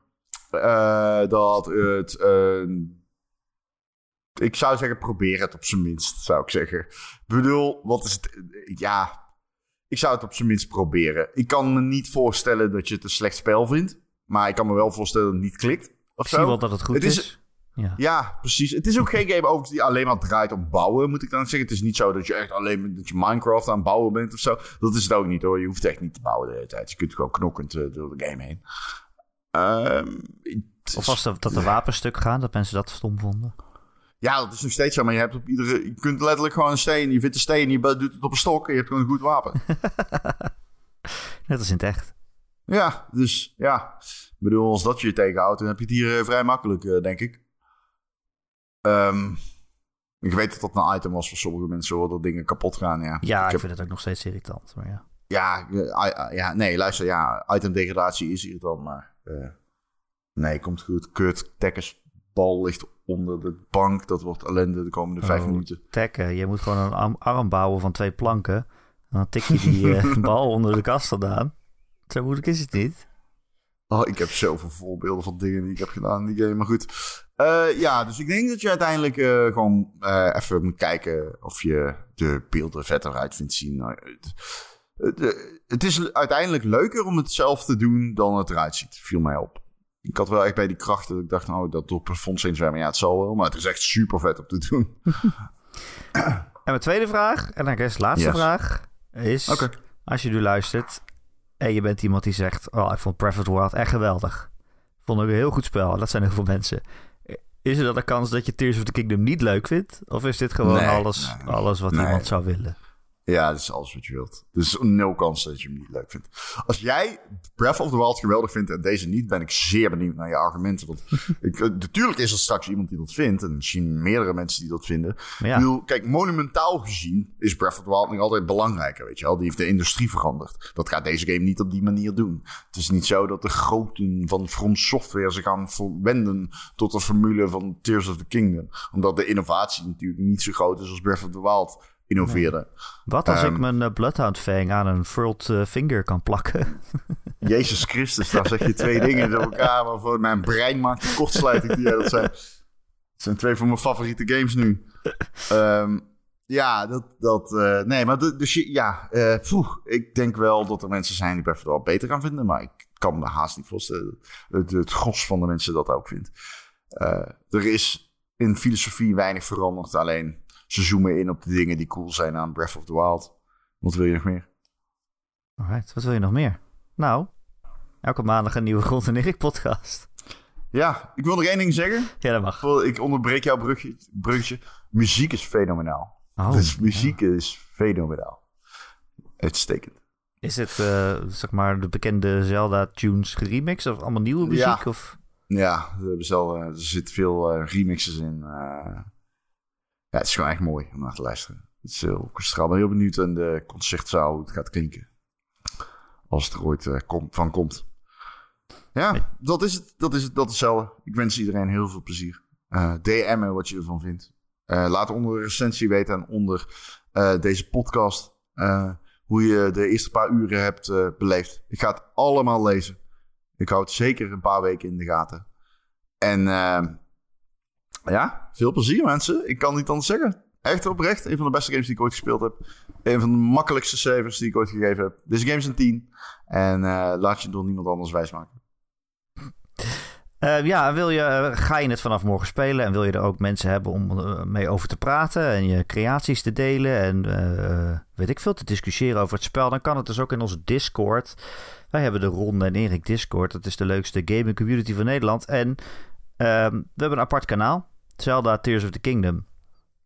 uh, dat het... Uh, ik zou zeggen, probeer het op zijn minst, zou ik zeggen. Ik bedoel, wat is het... Ja, ik zou het op zijn minst proberen. Ik kan me niet voorstellen dat je het een slecht spel vindt. Maar ik kan me wel voorstellen dat het niet klikt. Of zie wel dat het goed is. Ja. ja. precies. Het is ook geen game overigens die alleen maar draait om bouwen, moet ik dan zeggen. Het is niet zo dat je echt alleen dat je Minecraft aan het bouwen bent of zo. Dat is het ook niet hoor. Je hoeft echt niet te bouwen de hele tijd. Je kunt gewoon knokkend uh, door de game heen. Um, of als dat de wapenstuk gaan, dat mensen dat stom vonden. Ja, dat is nog steeds zo. Maar je, hebt op iedere, je kunt letterlijk gewoon een steen. Je vindt een steen, je doet het op een stok en je hebt gewoon een goed wapen. Net als in het echt. Ja, dus ja. Ik bedoel, als dat je tegenhoudt, dan heb je het hier uh, vrij makkelijk, uh, denk ik. Um, ik weet dat dat een item was voor sommige mensen, hoor, dat dingen kapot gaan. Ja, ja ik, ik vind het ook nog steeds irritant. Maar ja. Ja, uh, ja, nee, luister, ja, item degradatie is irritant, maar nee, komt goed. Kurt, Tekkers bal ligt onder de bank. Dat wordt ellende de komende vijf oh, minuten. Tekken, je moet gewoon een arm bouwen van twee planken. En dan tik je die bal onder de kast vandaan. Zo moeilijk is het niet. Oh, ik heb zoveel voorbeelden van dingen die ik heb gedaan in die game. Maar goed. Uh, ja, dus ik denk dat je uiteindelijk uh, gewoon even moet kijken of je de beelden vetter uit vindt zien. Nou, het is uiteindelijk leuker om het zelf te doen dan het eruit ziet, viel mij op. Ik had wel echt bij die krachten dat ik dacht, oh, dat door het plafond heen zwemmen. Ja, het zal wel, maar het is echt super vet om te doen. en mijn tweede vraag, en dan is de laatste vraag, is... Okay. Als je nu luistert en je bent iemand die zegt... Oh, ik vond the Wild echt geweldig. Vond ik een heel goed spel. Dat zijn heel veel mensen. Is er dan een kans dat je Tears of the Kingdom niet leuk vindt? Of is dit gewoon alles, alles wat iemand zou willen? Ja, dat is alles wat je wilt. Dus nul kans dat je hem niet leuk vindt. Als jij Breath of the Wild geweldig vindt en deze niet, ben ik zeer benieuwd naar je argumenten. Want ik, eh, natuurlijk is er straks iemand die dat vindt. En misschien meerdere mensen die dat vinden. Ja. kijk, monumentaal gezien is Breath of the Wild nog altijd belangrijker. Weet je wel? Die heeft de industrie veranderd. Dat gaat deze game niet op die manier doen. Het is niet zo dat de groten van From Software zich gaan verwenden tot de formule van Tears of the Kingdom. Omdat de innovatie natuurlijk niet zo groot is als Breath of the Wild innoveren. Wat als ik ehm, mijn uh, Bloodhound Fang aan een furled uh, finger kan plakken? Jezus Christus, daar zeg je twee dingen door elkaar waarvoor mijn brein maakt de kortsluiting. Die, dat, zijn, dat zijn twee van mijn favoriete games nu. Um, ja, dat... dat uh, nee, maar dus ja, poeh, ik denk wel dat er mensen zijn die Breath wel beter gaan vinden. Maar ik kan me haast niet voorstellen dat het, het gros van de mensen dat ook vindt. er is in filosofie weinig veranderd. Alleen ze zoomen in op de dingen die cool zijn aan Breath of the Wild. Wat wil je nog meer? Alright, wat wil je nog meer? Nou, elke maandag een nieuwe Grond en Erik podcast. Ja, ik wil nog één ding zeggen. Ja, dat mag. Ik onderbreek jouw brugje. brugje. Muziek is fenomenaal. Oh, dus muziek is fenomenaal. Uitstekend. Is het, uh, zeg maar, de bekende Zelda-tunes geremixed of allemaal nieuwe muziek? Ja, of? ja er, er zitten veel uh, remixes in. Uh, ja, het is gewoon echt mooi om naar te luisteren. Het is heel orkestraal. ben heel benieuwd in de concertzaal hoe het gaat klinken. Als het er ooit uh, van komt. Ja, dat is het. Dat is het. Dat is hetzelfde. Ik wens iedereen heel veel plezier. Uh, eh, DM'en wat je ervan vindt. Uh, laat onder de recensie weten en onder deze podcast hoe je de eerste paar uren hebt beleefd. Ik ga het allemaal lezen. Ik hou het zeker een paar weken in de gaten. En ja, veel plezier mensen. Ik kan niet anders zeggen. Echt oprecht, een van de beste games die ik ooit gespeeld heb. Een van de makkelijkste savers die ik ooit gegeven heb. Deze game is een 10. En uh, laat je door niemand anders wijsmaken. Uh, ja, wil je, ga je het vanaf morgen spelen en wil je er ook mensen hebben om mee over te praten en je creaties te delen en weet ik veel te discussiëren over het spel, dan kan het dus ook in onze Discord. Wij hebben de Ronde en Erik Discord. Dat is de leukste gaming community van Nederland. En ehm, we hebben een apart kanaal. Zelda Tears of the Kingdom.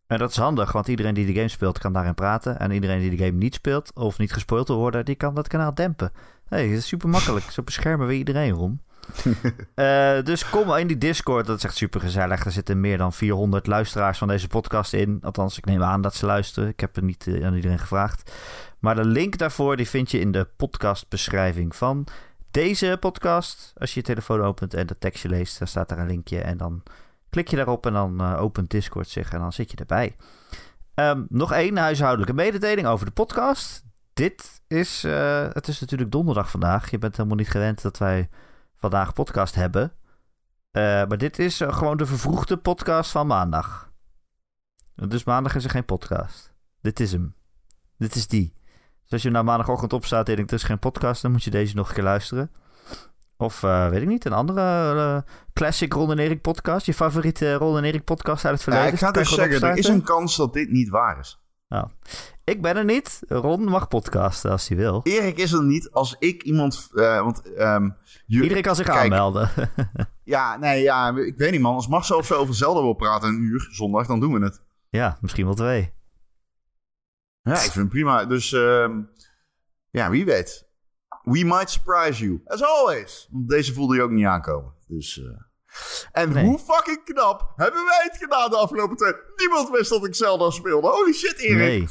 En dat is handig, want iedereen die de game speelt kan daarin praten. En iedereen die de game niet speelt of niet gespeeld wil worden, die kan dat kanaal dempen. hey, dat is super makkelijk. Zo beschermen we iedereen, om. Eh, dus kom in die Discord, dat is echt super gezellig. Er zitten meer dan 400 luisteraars van deze podcast in. Althans, ik neem aan dat ze luisteren. Ik heb het niet eh, aan iedereen gevraagd. Maar de link daarvoor die vind je in de podcastbeschrijving van deze podcast. Als je je telefoon opent en dat tekstje leest, dan staat daar een linkje. En dan klik je daarop en dan eh, opent Discord zich en dan zit je erbij. Ehm, nog één huishoudelijke mededeling over de podcast. Dit is, eh, het is natuurlijk donderdag vandaag. Je bent helemaal niet gewend dat wij vandaag podcast hebben. Eh, maar dit is gewoon de vervroegde podcast van maandag. Dus maandag is er geen podcast. Dit is hem. Dit is die. Dus als je na maandagochtend opstaat en denkt, er is geen podcast, dan moet je deze nog een keer luisteren. Of, eh, weet ik niet, een andere eh, classic Ron en Erik podcast. Je favoriete Ron en Erik podcast uit het Ja, verleden. ik ga dus zeggen, er is een kans dat dit niet waar is. Nou, ik ben er niet. Ron mag podcasten als hij wil. Erik is er niet als ik iemand... eh, want ehm, je- Iedereen kan zich Kijk, aanmelden. Ja, nee, ja, ik weet niet man. Als Marcel of zo over Zelda wil praten een uur zondag, dan doen we het. ja, misschien wel twee. Ja, ik vind het prima. Dus ehm, ja, wie weet. We might surprise you. As always. Want deze voelde je ook niet aankomen. Dus... eh, En Nee. hoe fucking knap hebben wij het gedaan de afgelopen tijd? Niemand wist dat ik Zelda speelde. Holy shit, Erik. Nee.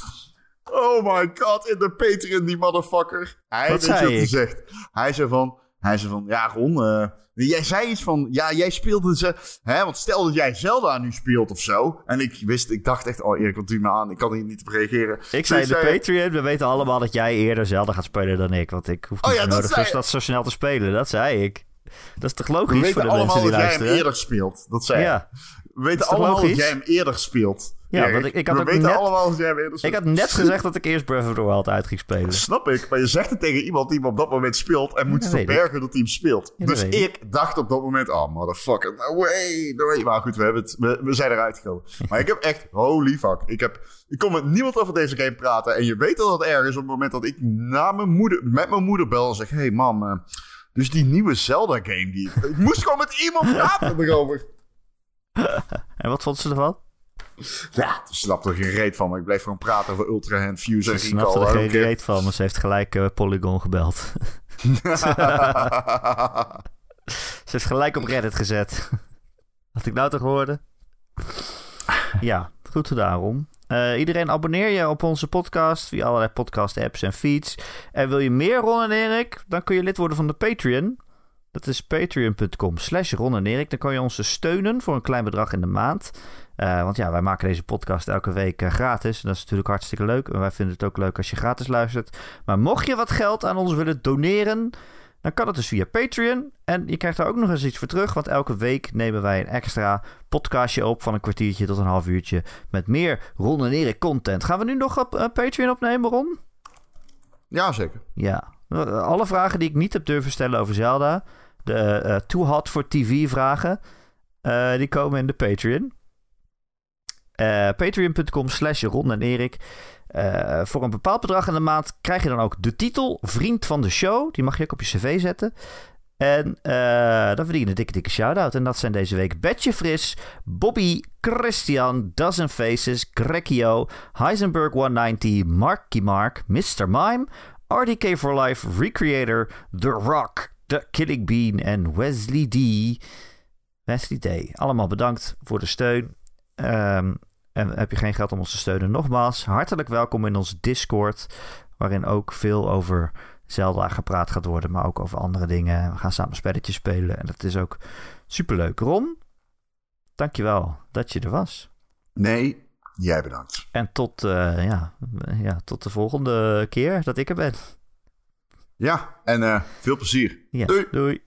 Oh my god, in de Patreon, die motherfucker. Hij Wat weet je zei wat hij ik? zegt. Hij zei van, hij zei van, ja Ron, eh, jij zei iets van, ja jij speelde ze, hè, want stel dat jij Zelda nu speelt of zo. En ik wist, ik dacht echt, oh Erik, wat doe je me aan? Ik kan hier niet op reageren. Ik zei Dus de hij- Patreon, we weten allemaal dat jij eerder Zelda gaat spelen dan ik. Want ik hoef Oh niet ja, zo dat nodig zei dus dat zo snel te spelen. Dat zei ik. Dat is toch We logisch voor weten de allemaal mensen die dat jij hem luisteren? eerder speelt. Dat zei. Ja, We weten allemaal dat jij hem eerder speelt. Ja, want ik- ik had We ook weten net- allemaal dat jij hem eerder ik had net gezegd dat ik eerst Breath of the Wild uit ging spelen. Snap ik, maar je zegt het tegen iemand die hem op dat moment speelt en moet verbergen dat hij hem speelt. Ja, dus ik dacht op dat moment, oh motherfucker, no way, no way. Maar goed, we, hebben het, we, we zijn eruit gekomen. Maar ik heb echt, holy fuck, ik, heb, ik kon met niemand over deze game praten. En je weet dat het erg is op het moment dat ik na mijn moeder, met mijn moeder bel en zeg, hey mam, eh, dus die nieuwe Zelda game, die, ik moest gewoon met iemand praten erover. En wat vond ze ervan? Ja, ze snapte er geen reet van, maar ik bleef gewoon praten over Ultra Hand, Fuse en Ze snapte er geen reet van, maar ze heeft gelijk eh, Polygon gebeld. Ze heeft gelijk op Reddit gezet. Had ik nou toch hoorde? Ja, goed gedaan, Ron. Eh, iedereen abonneer je op onze podcast via allerlei podcast apps en feeds. En wil je meer Ron en Erik? Dan kun je lid worden van de Patreon. Dat is patreon.com slash Ron en Erik. Dan kan je ons dus steunen voor een klein bedrag in de maand. Eh, want ja, wij maken deze podcast elke week eh, gratis. En dat is natuurlijk hartstikke leuk. En wij vinden het ook leuk als je gratis luistert. Maar mocht je wat geld aan ons willen doneren, dan kan het dus via Patreon. En je krijgt daar ook nog eens iets voor terug. Want elke week nemen wij een extra podcastje op van een kwartiertje tot een half uurtje. Met meer Ron en Erik content. Gaan we nu nog op eh, Patreon opnemen, Ron? ja, zeker. Ja. Alle vragen die ik niet heb durven stellen over Zelda. De eh, Too Hot for TV vragen. eh, die komen in de Patreon. Eh, Patreon.com slash Ron en Erik. Voor een bepaald bedrag in de maand krijg je dan ook de titel Vriend van de Show. Die mag je ook op je cv zetten. En dan verdien je een dikke, dikke shout-out. En dat zijn deze week Betje Fris, Bobby, Christian, Dozen Faces, Grekio, Heisenberg 190, Marky Mark, Mr. Mime, RDK for Life, Recreator, The Rock, The Killing Bean en Wesley D. Wesley D. Allemaal bedankt voor de steun. Ehm, en heb je geen geld om ons te steunen? Nogmaals, hartelijk welkom in ons Discord. Waarin ook veel over Zelda gepraat gaat worden. Maar ook over andere dingen. We gaan samen spelletjes spelen. En dat is ook superleuk. Ron, dankjewel dat je er was. Nee, jij bedankt. En tot, eh, ja, ja, tot de volgende keer dat ik er ben. Ja, en eh, veel plezier. Ja, Doei. doei.